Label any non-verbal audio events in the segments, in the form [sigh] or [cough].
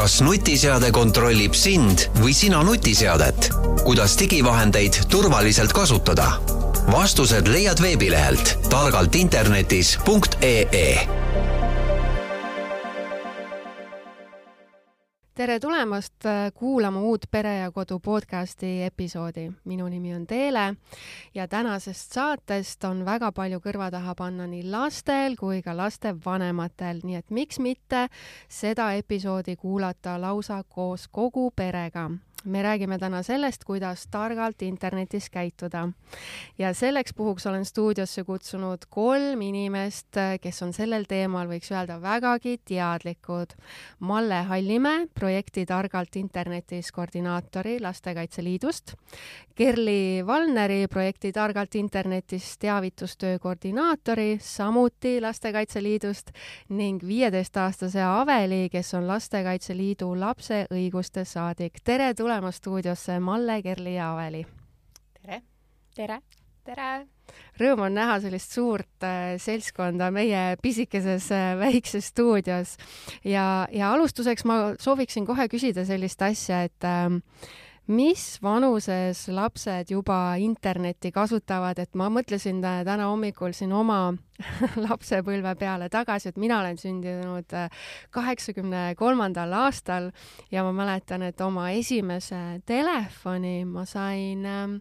kas nutiseade kontrollib sind või sina nutiseadet? kuidas digivahendeid turvaliselt kasutada? vastused leiad veebilehelt targaltinternetis.ee tere tulemast äh, kuulama uut Pere ja Kodu podcasti episoodi. minu nimi on Teele ja tänasest saatest on väga palju kõrva taha panna nii lastel kui ka lastevanematel, nii et miks mitte seda episoodi kuulata lausa koos kogu perega me räägime täna sellest, kuidas targalt internetis käituda. ja selleks puhuks olen stuudiosse kutsunud kolm inimest, kes on sellel teemal, võiks öelda, vägagi teadlikud. Malle Hallimäe, projekti Targalt internetis koordinaatori Lastekaitse Liidust, Kerli Valneri, projekti Targalt internetis teavitustöö koordinaatori, samuti Lastekaitse Liidust ning viieteistaastase Aveli, kes on Lastekaitse Liidu lapse õiguste saadik. tere tulemast! Tulemast stuudiosse Malle, Kerli ja Aveli. tere! tere! tere! Rõõm on näha sellist suurt äh, seltskonda meie pisikeses äh, väikses stuudios ja, ja alustuseks ma sooviksin kohe küsida sellist asja, et äh, mis vanuses lapsed juba internetti kasutavad, et ma mõtlesin täna hommikul siin oma [laughs] lapsepõlve peale tagasi, et mina olen sündinud äh, kaheksakümne kolmandal aastal ja ma mäletan, et oma esimese telefoni ma sain äh,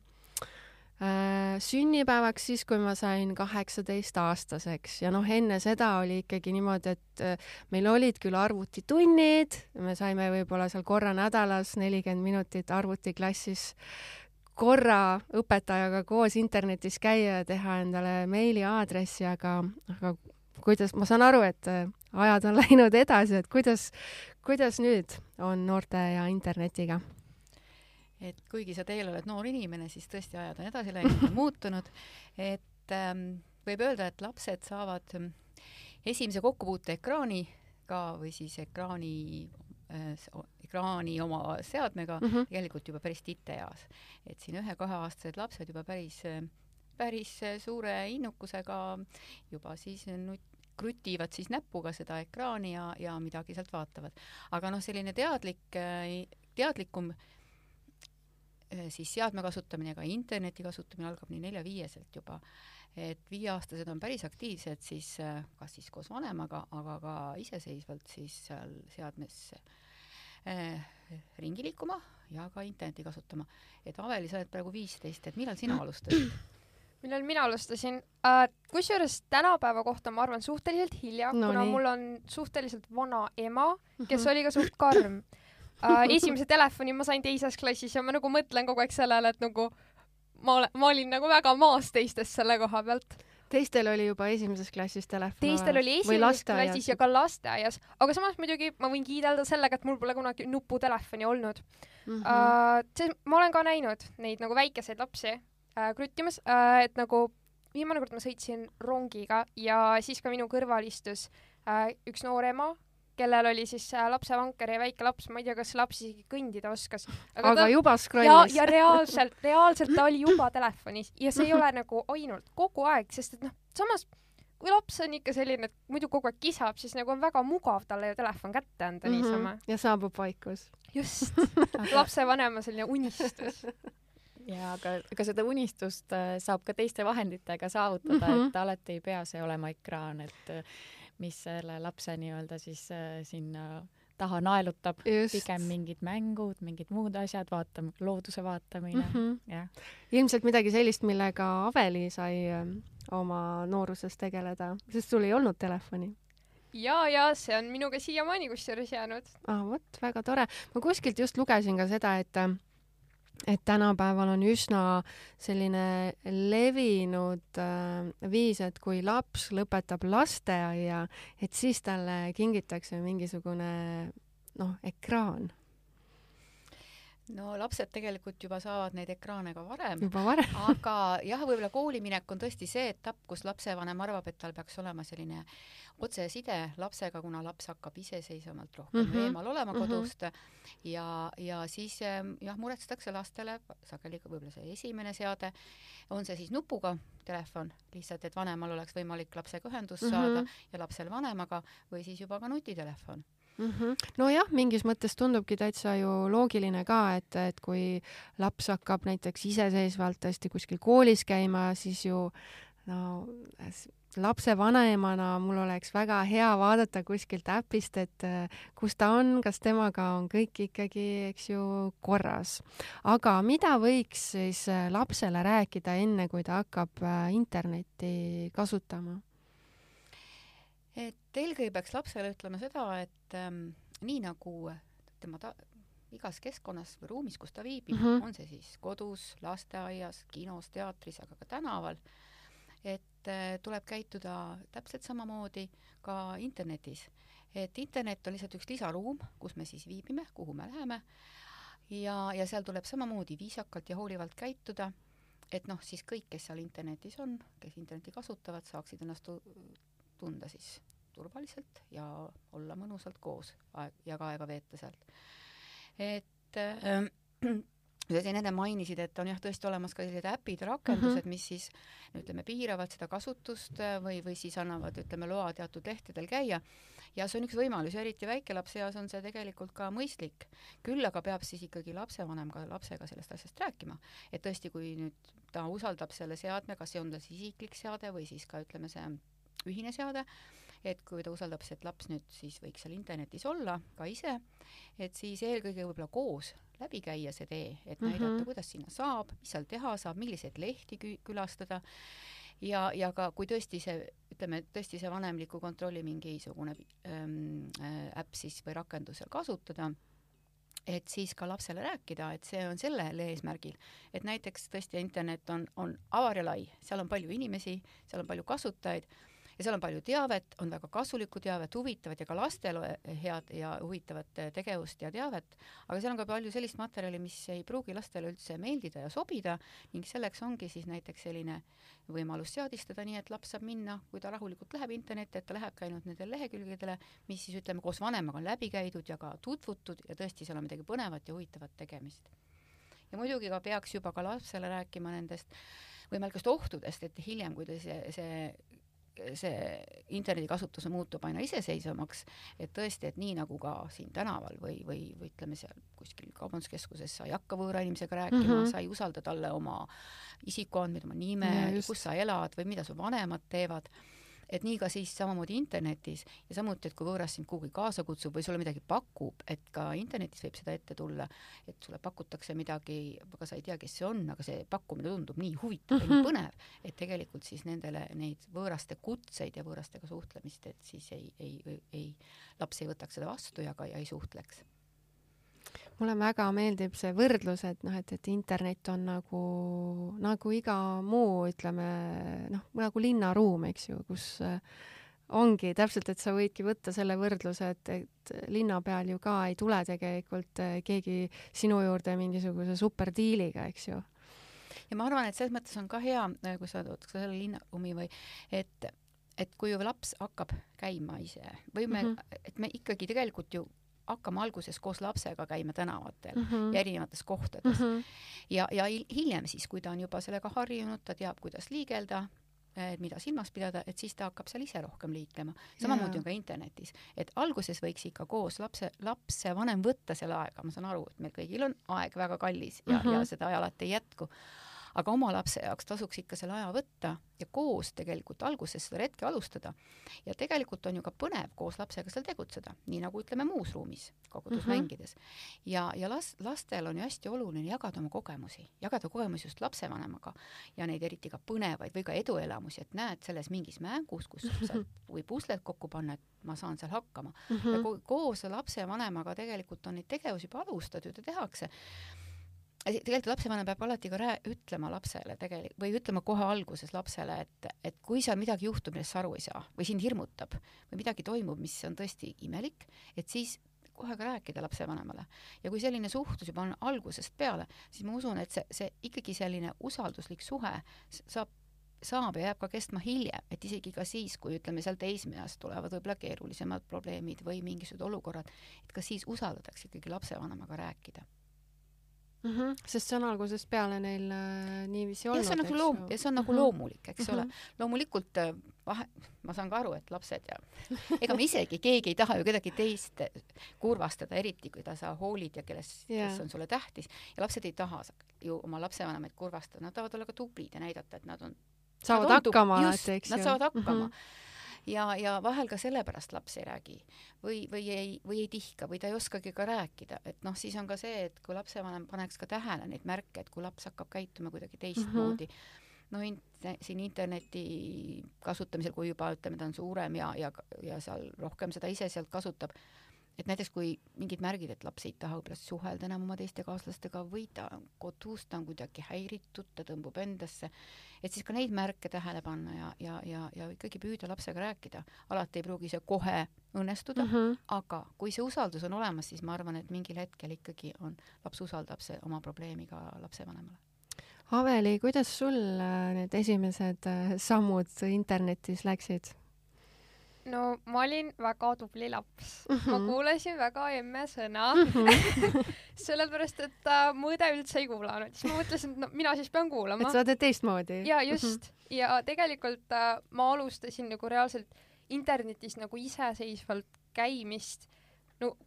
sünnipäevaks siis, kui ma sain kaheksateistaastaseks. Ja noh, enne seda oli ikkagi niimoodi, et äh, meil olid küll arvutitunnid, me saime võib-olla seal korra nädalas nelikümmend minutit arvutiklassis korra õpetajaga koos internetis käia ja teha endale meiliaadressi, aga, aga kuidas, ma saan aru, et äh, ajad on [laughs] läinud edasi, et kuidas, kuidas nüüd on noorte ja internetiga et kuigi sa teel oled noor inimene, siis tõesti ajad on edasi läinud ja [laughs] muutunud, et ähm, võib öelda, et lapsed saavad ähm, esimese kokkupuute ekraaniga või siis ekraani äh, ekraani oma seadmega mm -hmm. tegelikult juba päris titeeas. et siin ühe-kaheaastased lapsed juba päris, päris suure innukusega juba siis nut-, krutivad siis näpuga seda ekraani ja, ja midagi sealt vaatavad. aga noh, selline teadlik, teadlikum Äh, siis seadme kasutamine, ka interneti kasutamine algab nii nelja-viieselt juba. et viieaastased on päris aktiivsed siis äh, kas siis koos vanemaga, aga ka iseseisvalt siis seal seadmes äh, ringi liikuma ja ka internetti kasutama. et Aveli, sa oled praegu viisteist, et millal sina alustasid? [clears throat] millal mina alustasin äh,? kusjuures tänapäeva kohta ma arvan suhteliselt hilja no,, kuna nii. mul on suhteliselt vana ema, kes mhm. oli ka suht karm [laughs] [laughs] esimese telefoni ma sain teises klassis ja ma nagu mõtlen kogu aeg sellele, et nagu ma olen, ma olin nagu väga maas teistest selle koha pealt. Teistel oli juba esimeses klassis telefon teistel oli esimeses klassis ja ka lasteaias, aga samas muidugi ma võin kiidelda sellega, et mul pole kunagi nuputelefoni olnud mm. -hmm. Uh, ma olen ka näinud neid nagu väikeseid lapsi uh, kruttimas uh,, et nagu viimane kord ma sõitsin rongiga ja siis ka minu kõrval istus uh, üks noor ema, kellel oli siis äh, lapsevanker ja väike laps, ma ei tea, kas laps isegi kõndida oskas. aga, aga ta... juba scrollis. ja, ja reaalselt, [laughs] reaalselt ta oli juba telefonis ja see ei ole nagu ainult kogu aeg, sest et noh, samas kui laps on ikka selline, et muidu kogu aeg kisab, siis nagu on väga mugav talle ju telefon kätte anda mm -hmm. niisama. ja saabub vaikus. just [laughs] lapsevanema selline unistus ja aga, aga seda unistust äh, saab ka teiste vahenditega saavutada mm, -hmm. et alati ei pea see olema ekraan, et mis selle lapse nii-öelda siis äh, sinna taha naelutab, pigem mingid mängud, mingid muud asjad, vaatame, looduse vaatamine mm, -hmm. jah. ilmselt midagi sellist, millega Aveli sai äh, oma nooruses tegeleda, sest sul ei olnud telefoni ja, ja see on minuga siiamaani kusjuures jäänud. ah vot, väga tore. ma kuskilt just lugesin ka seda, et äh, et tänapäeval on üsna selline levinud äh, viis, et kui laps lõpetab lasteaia, et siis talle kingitakse mingisugune noh, ekraan no lapsed tegelikult juba saavad neid ekraane ka varem. juba varem [laughs] aga jah, võib-olla kooliminek on tõesti see etapp, kus lapsevanem arvab, et tal peaks olema selline otseside lapsega, kuna laps hakkab iseseisvamalt rohkem mm -hmm. eemal olema mhm. kodust mm -hmm. ja, ja siis jah, muretsetakse lastele sageli võib-olla see esimene seade, on see siis nupuga telefon, lihtsalt et vanemal oleks võimalik lapsega ühendust mm -hmm. saada ja lapsel vanemaga või siis juba ka nutitelefon mm. -hmm. nojah, mingis mõttes tundubki täitsa ju loogiline ka, et, et kui laps hakkab näiteks iseseisvalt hästi kuskil koolis käima, siis ju no lapsevanemana mul oleks väga hea vaadata kuskilt äpist, et kus ta on, kas temaga on kõik ikkagi, eks ju, korras. aga mida võiks siis lapsele rääkida enne, kui ta hakkab äh, internetti kasutama? Et eelkõige peaks lapsele ütlema seda, et ähm, nii nagu tema ta-, igas keskkonnas või ruumis, kus ta viibib mm, -hmm. on see siis kodus, lasteaias, kinos, teatris, aga ka tänaval, et äh, tuleb käituda täpselt samamoodi ka internetis. et internet on lihtsalt üks lisaruum, kus me siis viibime, kuhu me läheme, ja, ja seal tuleb samamoodi viisakalt ja hoolivalt käituda, et noh, siis kõik, kes seal internetis on, kes internetti kasutavad, saaksid ennast tunda siis turvaliselt ja olla mõnusalt koos aeg ja ka aega veeta sealt. et äh, sa siin enne mainisid, et on jah, tõesti olemas ka sellised äpid, rakendused mm, -hmm. mis siis ütleme, piiravad seda kasutust äh, või, või siis annavad, ütleme, loa teatud lehtedel käia. ja see on üks võimalus ja eriti väikelapse eas on see tegelikult ka mõistlik. küll aga peab siis ikkagi lapsevanem ka lapsega sellest asjast rääkima. et tõesti, kui nüüd ta usaldab selle seadme, kas see on tal siis isiklik seade või siis ka ütleme, see ühine seade, et kui ta usaldab et laps nüüd siis võiks seal internetis olla ka ise, et siis eelkõige võib-olla koos läbi käia see tee, et näidata mm, -hmm. kuidas sinna saab, mis seal teha saab, milliseid lehti kü külastada. Ja, ja ka kui tõesti see, ütleme, tõesti see vanemliku kontrolli mingisugune ähm, äh, äpp siis või rakendus seal kasutada, et siis ka lapsele rääkida, et see on sellel eesmärgil, et näiteks tõesti internet on, on avar ja lai, seal on palju inimesi, seal on palju kasutajaid ja seal on palju teavet, on väga kasulikku teavet, huvitavat ja ka lastele head ja huvitavat tegevust ja teavet, aga seal on ka palju sellist materjali, mis ei pruugi lastele üldse meeldida ja sobida ning selleks ongi siis näiteks selline võimalus seadistada, nii et laps saab minna, kui ta rahulikult läheb internetti, et ta lähebki ainult nendele lehekülgedele, mis siis ütleme, koos vanemaga on läbi käidud ja ka tutvutud ja tõesti, seal on midagi põnevat ja huvitavat tegemist. ja muidugi ka peaks juba ka lapsele rääkima nendest võimalikest ohtudest, et hiljem, kui ta see, see see internetikasutus muutub aina iseseisvamaks, et tõesti, et nii nagu ka siin tänaval või, või, või ütleme seal kuskil kaubanduskeskuses sa ei hakka võõra inimesega rääkima mm, -hmm. sa ei usalda talle oma isikuandmeid, oma nime, kus sa elad või mida su vanemad teevad et nii ka siis samamoodi internetis ja samuti, et kui võõras sind kuhugi kaasa kutsub või sulle midagi pakub, et ka internetis võib seda ette tulla, et sulle pakutakse midagi, aga sa ei tea, kes see on, aga see pakkumine tundub nii huvitav mm -hmm. ja nii [laughs] põnev, et tegelikult siis nendele neid võõraste kutseid ja võõrastega suhtlemist, et siis ei, ei, ei, ei, laps ei võtaks seda vastu ja ka ja ei suhtleks mulle väga meeldib see võrdlus, et noh, et, et internet on nagu, nagu iga muu, ütleme noh, nagu linnaruum, eks ju, kus äh, ongi täpselt, et sa võidki võtta selle võrdluse, et, et linna peal ju ka ei tule tegelikult äh, keegi sinu juurde mingisuguse superdiiliga, eks ju. ja ma arvan, et selles mõttes on ka hea, äh, kui sa tood selle linnaruumi või et et kui laps hakkab käima ise või me mm, -hmm. et me ikkagi tegelikult ju hakkama alguses koos lapsega käima tänavatel mm -hmm. ja erinevates kohtades mm. -hmm. ja, ja hiljem siis, kui ta on juba sellega harjunud, ta teab, kuidas liigelda, et mida silmas pidada, et siis ta hakkab seal ise rohkem liiklema. samamoodi on ka internetis, et alguses võiks ikka koos lapse, lapsevanem võtta selle aega, ma saan aru, et meil kõigil on aeg väga kallis ja mm, -hmm. ja seda alati ei jätku aga oma lapse jaoks tasuks ikka selle aja võtta ja koos tegelikult alguses seda retke alustada. ja tegelikult on ju ka põnev koos lapsega seal tegutseda, nii nagu ütleme muus ruumis, kogudus mm -hmm. mängides. ja, ja las-, lastel on ju hästi oluline jagada oma kogemusi, jagada kogemusi just lapsevanemaga ja neid eriti ka põnevaid või ka eduelamusi, et näed selles mingis mängus, kus mm -hmm. saad, või pusled kokku panna, et ma saan seal hakkama mm. -hmm. ja ko koos lapsevanemaga tegelikult on neid tegevusi juba alustatud ja tehakse tegelikult lapsevanem peab alati ka rää-, ütlema lapsele tegelikult või ütlema kohe alguses lapsele, et, et kui seal midagi juhtub, millest sa aru ei saa või sind hirmutab või midagi toimub, mis on tõesti imelik, et siis kohe ka rääkida lapsevanemale. ja kui selline suhtlus juba on algusest peale, siis ma usun, et see, see ikkagi selline usalduslik suhe saab saab ja jääb ka kestma hiljem, et isegi ka siis, kui ütleme seal teismeeas tulevad võib-olla keerulisemad probleemid või mingisugused olukorrad, et ka siis usaldatakse ikkagi lapsevanemaga rääkida mm. -hmm. sest see on algusest peale neil äh, niiviisi olnud. see on nagu loom-, ja see on nagu -hmm. loomulik, eks mm -hmm. ole. Mhm. loomulikult äh, vahe, [laughs] ma saan ka aru, et lapsed ja ega me isegi, keegi ei taha ju kedagi teist kurvastada, eriti kui ta sa hoolid ja kelles yeah., kes on sulle tähtis. ja lapsed ei taha ju oma lapsevanemaid kurvastada, nad tahavad olla ka tublid ja näidata, et nad on saavad hakkama alati, eks ju. Nad saavad hakkama mm. -hmm ja, ja vahel ka sellepärast laps ei räägi või, või ei, või ei tihka või ta ei oskagi ka rääkida, et noh, siis on ka see, et kui lapsevanem paneks ka tähele neid märke, et kui laps hakkab käituma kuidagi teistmoodi mm, -hmm. no in, siin interneti kasutamisel, kui juba ütleme, ta on suurem ja, ja, ja seal rohkem seda ise sealt kasutab, et näiteks kui mingid märgid, et laps ei taha võib-olla suhelda enam oma teiste kaaslastega või ta kodus, ta on kuidagi häiritud, ta tõmbub endasse et siis ka neid märke tähele panna ja, ja, ja, ja ikkagi püüda lapsega rääkida. alati ei pruugi see kohe õnnestuda mm, -hmm. aga kui see usaldus on olemas, siis ma arvan, et mingil hetkel ikkagi on, laps usaldab see oma probleemi ka lapsevanemale. Aveli, kuidas sul äh, need esimesed äh, sammud internetis läksid? No ma olin väga tubli laps mm. -hmm. ma mhm. kuulasin väga emme sõna mm. -hmm. [laughs] sellepärast, et äh, mu õde üldse ei kuulanud. siis ma mõtlesin, et no mina siis pean kuulama. et sa teed teistmoodi. ja just mm. -hmm. ja tegelikult äh, ma alustasin nagu reaalselt internetis nagu iseseisvalt käimist no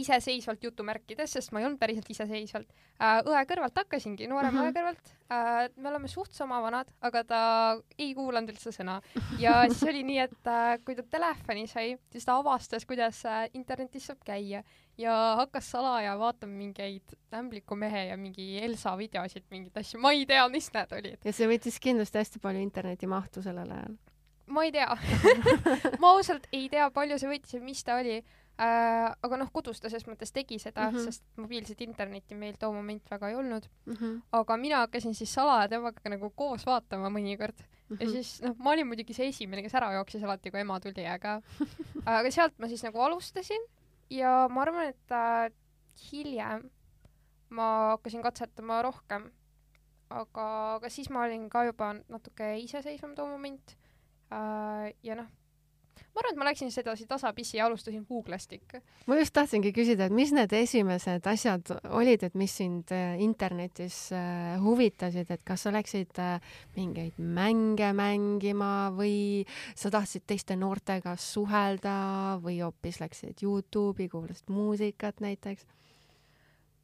iseseisvalt jutumärkides, sest ma ei olnud päriselt iseseisvalt äh,. õe kõrvalt hakkasingi, noorema mm -hmm. õe kõrvalt äh,. me oleme suht sama vanad, aga ta ei kuulanud üldse sõna. [laughs] ja siis oli nii, et äh, kui ta telefoni sai, siis ta avastas, kuidas äh, internetis saab käia ja hakkas salaja vaatama mingeid Ämbliku mehe ja mingi Elsa videosid, mingeid asju, ma ei tea, mis need olid. ja see võttis kindlasti hästi palju internetimahtu sellel ajal ma ei tea [laughs] [laughs] ma ausalt ei tea, palju see võttis ja mis ta oli äh,. aga noh, kodus ta ses mõttes tegi seda mm, -hmm. sest mobiilset internetti meil too moment väga ei olnud mm. -hmm. aga mina hakkasin siis salaja temaga nagu koos vaatama mõnikord mm. -hmm. ja siis noh, ma olin muidugi see esimene, kes ära jooksis alati, kui ema tuli, aga [laughs] aga sealt ma siis nagu alustasin ja ma arvan, et äh, hiljem ma hakkasin katsetama rohkem. aga, aga siis ma olin ka juba natuke iseseisvam too moment äh,. ja noh ma arvan, et ma läksin siis edasi tasapisi ja alustasin Google'ist ikka. ma just tahtsingi küsida, et mis need esimesed asjad olid, et mis sind äh, internetis äh, huvitasid, et kas sa läksid äh, mingeid mänge mängima või sa tahtsid teiste noortega suhelda või hoopis läksid Youtube'i, kuulasid muusikat näiteks?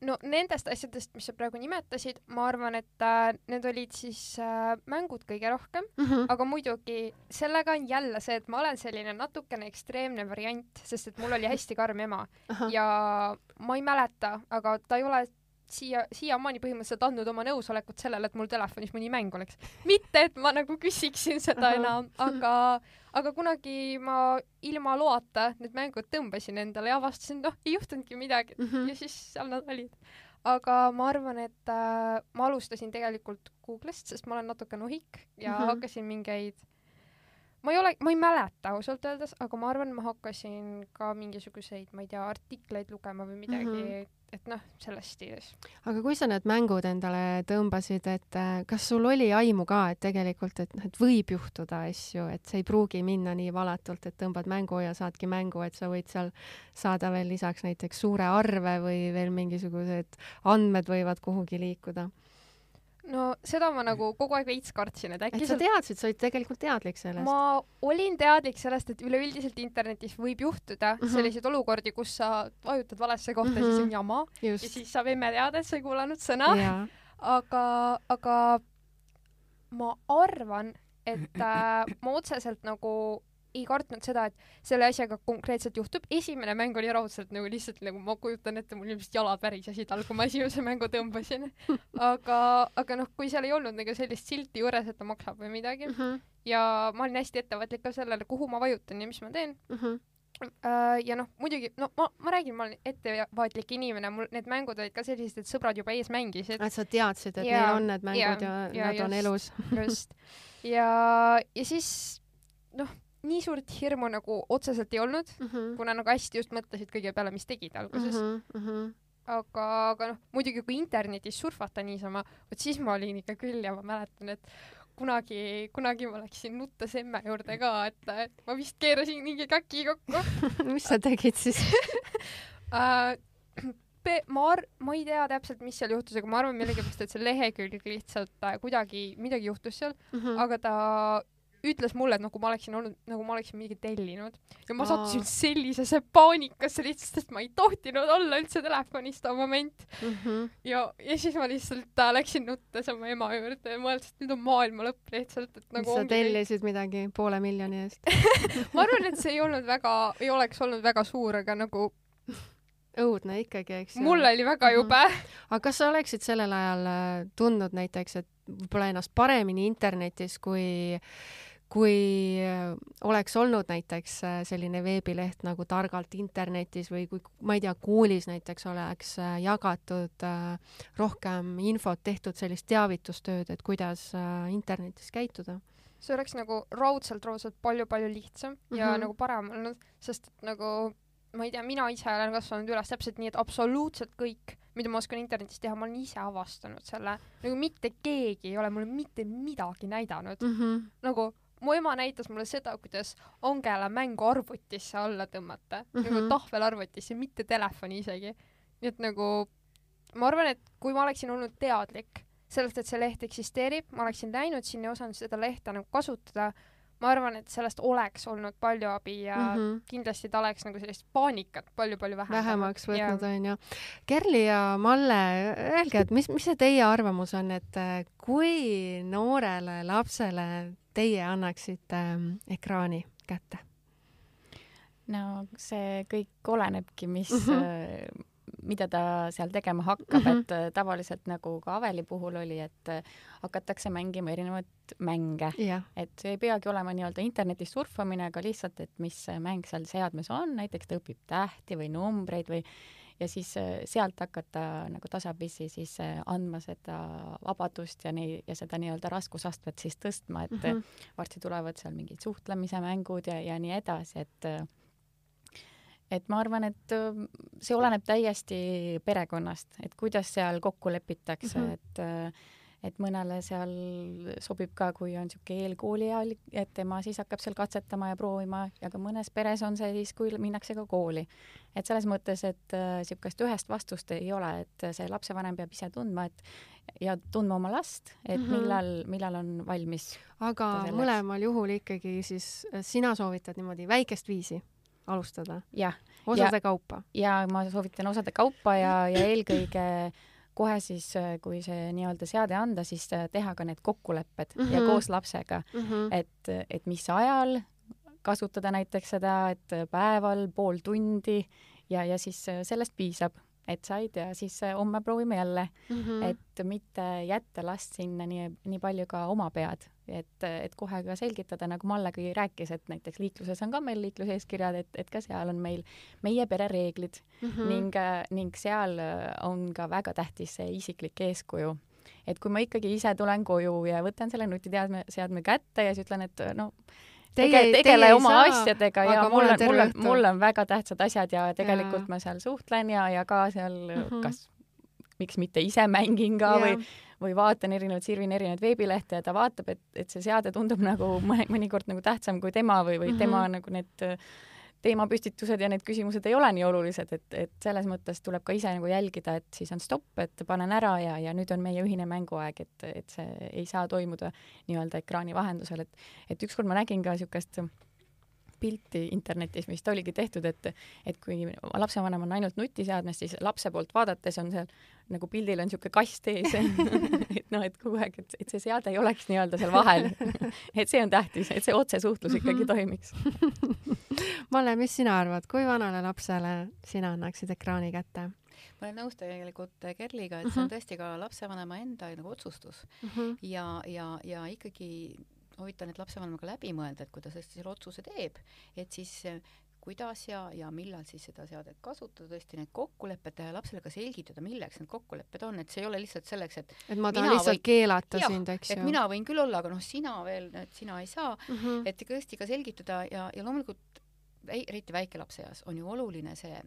No nendest asjadest, mis sa praegu nimetasid, ma arvan, et äh, need olid siis äh, mängud kõige rohkem. Mm, -hmm. aga muidugi sellega on jälle see, et ma olen selline natukene ekstreemne variant, sest et mul oli hästi karm ema. Ja ma ei mäleta, aga ta ei ole siia, siiamaani põhimõtteliselt andnud oma nõusolekut sellele, et mul telefonis mõni mäng oleks. mitte, et ma nagu küsiksin seda enam, aga, aga kunagi ma ilma loata need mängud tõmbasin endale ja avastasin, noh, ei juhtunudki midagi mm -hmm. ja siis seal nad olid. aga ma arvan, et äh, ma alustasin tegelikult Google'ist, sest ma olen natuke nohik ja mm -hmm. hakkasin mingeid ma ei ole, ma ei mäleta ausalt öeldes, aga ma arvan, ma hakkasin ka mingisuguseid, ma ei tea, artikleid lugema või midagi mm, -hmm et noh, selles stiilis. aga kui sa need mängud endale tõmbasid, et äh, kas sul oli aimu ka, et tegelikult, et noh, et võib juhtuda asju, et see ei pruugi minna nii valetult, et tõmbad mängu ja saadki mängu, et sa võid seal saada veel lisaks näiteks suure arve või veel mingisugused andmed võivad kuhugi liikuda no seda ma nagu kogu aeg veits kartsin, et äkki et sa teadsid, sa olid tegelikult teadlik sellest? ma olin teadlik sellest, et üleüldiselt internetis võib juhtuda mm -hmm. selliseid olukordi, kus sa vajutad valesse kohta mm, -hmm. siis on jama Just. ja siis saab emme teada, et sa ei kuulanud sõna. aga, aga ma arvan, et äh, ma otseselt nagu ei kartnud seda, et selle asjaga konkreetselt juhtub. esimene mäng oli raudselt nagu lihtsalt nagu ma kujutan ette, mul ilmselt jalad värisesid all, kui ma esimese mängu tõmbasin. [laughs] aga, aga noh, kui seal ei olnud nagu sellist silti juures, et ta maksab või midagi mm -hmm. ja ma olin hästi ettevaatlik ka sellele, kuhu ma vajutan ja mis ma teen mm. -hmm ja noh, muidugi, no ma, ma räägin, ma olen ettevaatlik inimene, mul need mängud olid ka sellised, et sõbrad juba ees mängisid. et sa teadsid, et ja, neil on need mängud ja, ja, ja nad just, on elus [laughs] just. ja, ja siis noh nii suurt hirmu nagu otseselt ei olnud mm, -hmm. kuna nagu hästi just mõtlesid kõige peale, mis tegid alguses mm. -hmm. aga, aga noh, muidugi kui internetis surfata niisama, vot siis ma olin ikka küll ja ma mäletan, et kunagi, kunagi ma läksin nuttes emme juurde ka, et, et ma vist keerasin mingi kaki kokku [laughs] mis sa tegid siis [laughs] uh, ma ar-, ma ei tea täpselt, mis seal juhtus, aga ma arvan millegipärast, et see lehekülg lihtsalt äh, kuidagi, midagi juhtus seal mm, -hmm. aga ta ütles mulle, et nagu ma oleksin olnud, nagu ma oleksin midagi tellinud ja ma sattusin sellisesse paanikasse lihtsalt, sest ma ei tohtinud olla üldse telefonis too moment mm. -hmm. ja, ja siis ma lihtsalt äh, läksin nuttes oma ema juurde ja mõeldes, et nüüd on maailma lõpp lihtsalt, et nagu. sa tellisid midagi poole miljoni eest [laughs] ma arvan, et see ei olnud väga, ei oleks olnud väga suur, aga nagu õudne ikkagi, eks mul oli väga mhm. jube mm. -hmm. aga kas sa oleksid sellel ajal äh, tundnud näiteks, et võib-olla ennast paremini internetis kui kui äh, oleks olnud näiteks äh, selline veebileht nagu Targalt internetis või kui, ma ei tea, koolis näiteks oleks äh, jagatud rohkem infot, tehtud sellist teavitustööd, et kuidas internetis käituda? see oleks nagu raudselt, raudselt palju-palju lihtsam mm -hmm. ja mhm. nagu parem olnud, sest nagu ma ei tea, mina ise olen kasvanud üles täpselt nii, et absoluutselt kõik, mida ma oskan internetis teha, ma olen ise avastanud selle. nagu mitte keegi ei ole mulle mitte midagi näidanud mm. -hmm. nagu mu ema näitas mulle seda, kuidas Angela mängu arvutisse alla tõmmata mm, -hmm. nagu mhm. tahvelarvutisse, mitte telefoni isegi. nii et nagu ma arvan, et kui ma oleksin olnud teadlik sellest, et see leht eksisteerib, ma oleksin läinud sinna ja osanud seda lehte nagu kasutada, ma arvan, et sellest oleks olnud palju abi ja mm -hmm. kindlasti ta oleks nagu sellist paanikat palju-palju vähendanud. vähemaks võtnud, onju. Kerli ja Malle, öelge, et mis, mis see teie arvamus on, et kui noorele lapsele teie annaksite ähm, ekraani kätte? no see kõik olenebki, mis mm, -hmm. mida ta seal tegema hakkab mm, -hmm. et äh, tavaliselt nagu ka Aveli puhul oli, et äh, hakatakse mängima erinevaid mänge yeah., et see ei peagi olema nii-öelda internetis surfamine, aga lihtsalt, et mis mäng seal seadmes on, näiteks ta õpib tähti või numbreid või ja siis äh, sealt hakata nagu tasapisi siis äh, andma seda vabadust ja nii, ja seda nii-öelda raskusastmet siis tõstma, et mm -hmm. varsti tulevad seal mingid suhtlemise mängud ja, ja nii edasi, et et ma arvan, et see oleneb täiesti perekonnast, et kuidas seal kokku lepitakse mm, -hmm. et et mõnele seal sobib ka, kui on niisugune eelkoolieal, et tema siis hakkab seal katsetama ja proovima ja ka mõnes peres on see siis, kui minnakse ka kooli. et selles mõttes, et niisugust äh, ühest vastust ei ole, et see lapsevanem peab ise tundma, et ja tundma oma last, et -hmm. millal, millal on valmis. aga mõlemal juhul ikkagi siis äh, sina soovitad niimoodi väikest viisi alustada? osade ja, kaupa? ja ma soovitan osade kaupa ja, ja eelkõige kohe siis, äh, kui see nii-öelda seade anda, siis äh, teha ka need kokkulepped mm -hmm. ja mhm. koos lapsega mm, -hmm. et, et mis ajal kasutada näiteks seda, et päeval pool tundi ja, ja siis äh, sellest piisab et said ja siis homme proovime jälle mm. -hmm. et mitte jätta last sinna nii, nii palju ka oma pead, et, et kohe ka selgitada, nagu Mallegi rääkis, et näiteks liikluses on ka meil liikluseeskirjad, et, et ka seal on meil meie pere reeglid mm -hmm. ning, ning seal on ka väga tähtis see isiklik eeskuju et kui ma ikkagi ise tulen koju ja võtan selle nutiteadme, seadme kätte ja siis ütlen, et no Teie, tegele teie oma saa, asjadega ja mul on, mul on, mul on väga tähtsad asjad ja tegelikult ja. ma seal suhtlen ja, ja ka seal mm -hmm. kas, miks mitte ise mängin ka ja. või, või vaatan erinevaid, sirvin erinevaid veebilehte ja ta vaatab, et, et see seade tundub [laughs] nagu mõne, mõnikord nagu tähtsam kui tema või, või mm -hmm. tema nagu need teemapüstitused ja need küsimused ei ole nii olulised, et, et selles mõttes tuleb ka ise nagu jälgida, et siis on stopp, et panen ära ja, ja nüüd on meie ühine mänguaeg, et, et see ei saa toimuda nii-öelda ekraani vahendusel, et et ükskord ma nägin ka niisugust pilti internetis, mis ta oligi tehtud, et et kui lapsevanem on ainult nutiseadmes, siis lapse poolt vaadates on seal nagu pildil on niisugune kast ees [laughs] et noh, et kogu aeg, et, et see seade ei oleks nii-öelda seal vahel [laughs] et see on tähtis, et see otsesuhtlus ikkagi mhm. toimiks [laughs] Malle, mis sina arvad, kui vanale lapsele sina annaksid ekraani kätte? ma olen nõus tegelikult Kerliga, et see on mhm. tõesti ka lapsevanema enda nagu otsustus mm -hmm. ja, ja, ja ikkagi soovitan, et lapsevanemaga läbi mõelda, et kui ta selle otsuse teeb, et siis eh, kuidas ja, ja millal siis seda seadet kasutada, tõesti need kokkulepped teha ja lapsele ka selgitada, milleks need kokkulepped on, et see ei ole lihtsalt selleks, et et ma tahan lihtsalt või... keelata jah, sind, eks ju. et mina võin küll olla, aga noh, sina veel, et sina ei saa mm, -hmm. et tõesti ka selgitada ja, ja loomulikult eriti väikelapse eas on ju oluline see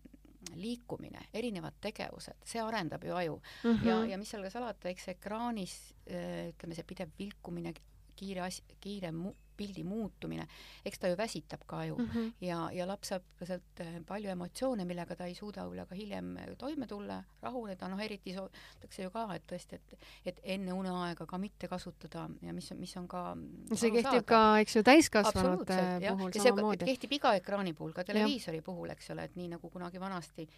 liikumine, erinevad tegevused, see arendab ju aju mm. -hmm. ja, ja mis seal ka salata, eks ekraanis ütleme, see pidev vilkumine, kiire as-, kiire mu-, pildi muutumine, eks ta ju väsitab ka ju mm -hmm. ja, ja laps saab sealt äh, palju emotsioone, millega ta ei suuda võib-olla ka hiljem toime tulla, rahuneda, noh eriti soovitakse ju ka, et tõesti, et et enne uneaega ka mitte kasutada ja mis mis on ka see kehtib ka, eks ju, täiskasvanute puhul samamoodi. kehtib iga ekraani puhul, ka televiisori ja. puhul, eks ole, et nii nagu kunagi vanasti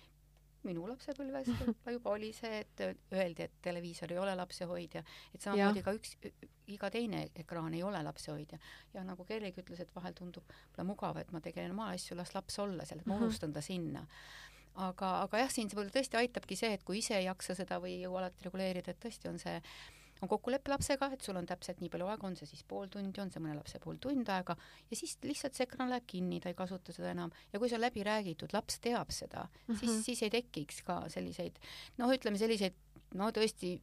minu lapsepõlves [laughs] juba oli see, et öeldi, et televiisor ei ole lapsehoidja, et samamoodi ka üks, iga teine ekraan ei ole lapsehoidja. ja nagu Kerligi ütles, et vahel tundub võib-olla mugav, et ma tegelen oma asju, las laps olla seal, et ma mhm. unustan ta sinna aga, aga jah, siin võib-olla tõesti aitabki see, et kui ise ei jaksa seda või ei jõua alati reguleerida, et tõesti on see on kokkulepe lapsega, et sul on täpselt nii palju aega, on see siis pool tundi, on see mõne lapse puhul tund aega ja siis lihtsalt see ekraan läheb kinni, ta ei kasuta seda enam ja kui see on läbi räägitud, laps teab seda mm, -hmm. siis, mhm. siis ei tekiks ka selliseid noh, ütleme selliseid no tõesti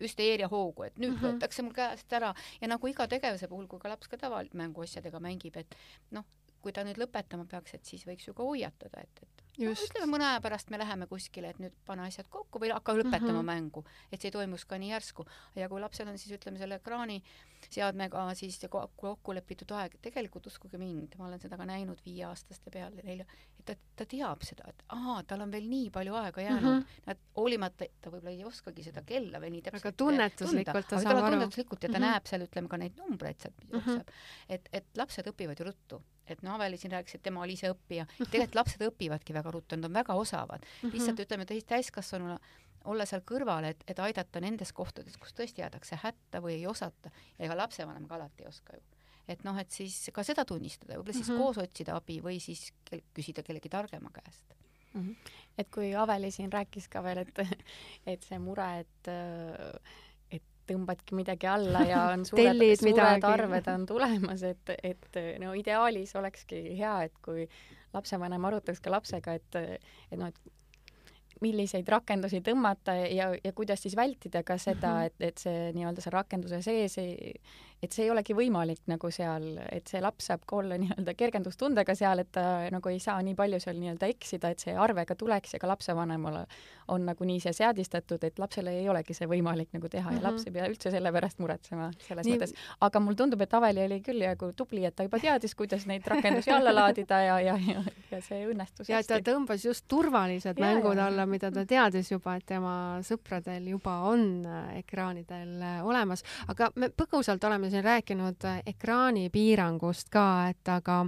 hüsteeria hoogu, et nüüd mm -hmm. võetakse mul käest ära ja nagu iga tegevuse puhul, kui ka laps ka tavalmänguasjadega mängib, et noh, kui ta nüüd lõpetama peaks, et siis võiks ju ka hoiatada, et, et no, ütleme mõne aja pärast me läheme kuskile, et nüüd pane asjad kokku või hakka lõpetama mm -hmm. mängu, et see ei toimuks ka nii järsku. ja kui lapsel on siis ütleme selle ekraani seadmega siis kokku lepitud aeg, tegelikult uskuge mind, ma olen seda ka näinud viieaastaste peal ja neil, et ta, ta teab seda, et ahaa, tal on veel nii palju aega jäänud mm, -hmm. nad hoolimata, ta võib-olla ei oskagi seda kella veel nii täpselt aga tunnetuslikult ta saab aru. tunnetuslikult ja ta mm -hmm. näeb seal, ütleme ka neid numbreid sealt mhm. jookseb mm. -hmm. et, et lapsed õpivad ju ruttu et noh, Aveli siin rääkis, et tema oli ise õppija, tegelikult lapsed õpivadki väga ruttu, nad on väga osavad mm. -hmm. lihtsalt ütleme täiskasvanuna olla seal kõrval, et, et aidata nendes kohtades, kus tõesti jäädakse hätta või ei osata ega lapsevanem ka alati ei oska ju. et noh, et siis ka seda tunnistada, võib-olla siis mm -hmm. koos otsida abi või siis kel küsida kellegi targema käest mm. -hmm. et kui Aveli siin rääkis ka veel, et, [laughs] et see mure, et tõmbadki midagi alla ja [laughs] on suured, suured arved on tulemas, et, et no ideaalis olekski hea, et kui lapsevanem arutaks ka lapsega, et, et noh, et milliseid rakendusi tõmmata ja, ja kuidas siis vältida ka seda, mhm. et, et see nii-öelda seal rakenduse sees ei, et see ei olegi võimalik nagu seal, et see laps saab ka olla [laughs] nii-öelda kergendustundega seal, et ta nagu ei saa nii palju seal nii-öelda eksida, et see arve ka tuleks ja ka lapsevanemale on nagu nii see seadistatud, et lapsele ei olegi see võimalik nagu teha mm -hmm. ja laps ei pea üldse selle pärast muretsema selles nii... mõttes. aga mulle tundub, et Aveli oli küll nagu tubli, et ta juba teadis, kuidas neid rakendusi alla laadida ja, ja, ja, ja see õnnestus ja hästi. ta tõmbas just turvalised ja, mängud ja. alla, mida ta teadis juba, et tema sõpradel juba on äh, ekraanidel äh, olemas, aga me põgusalt oleme siin rääkinud äh, ekraanipiirangust ka, et aga,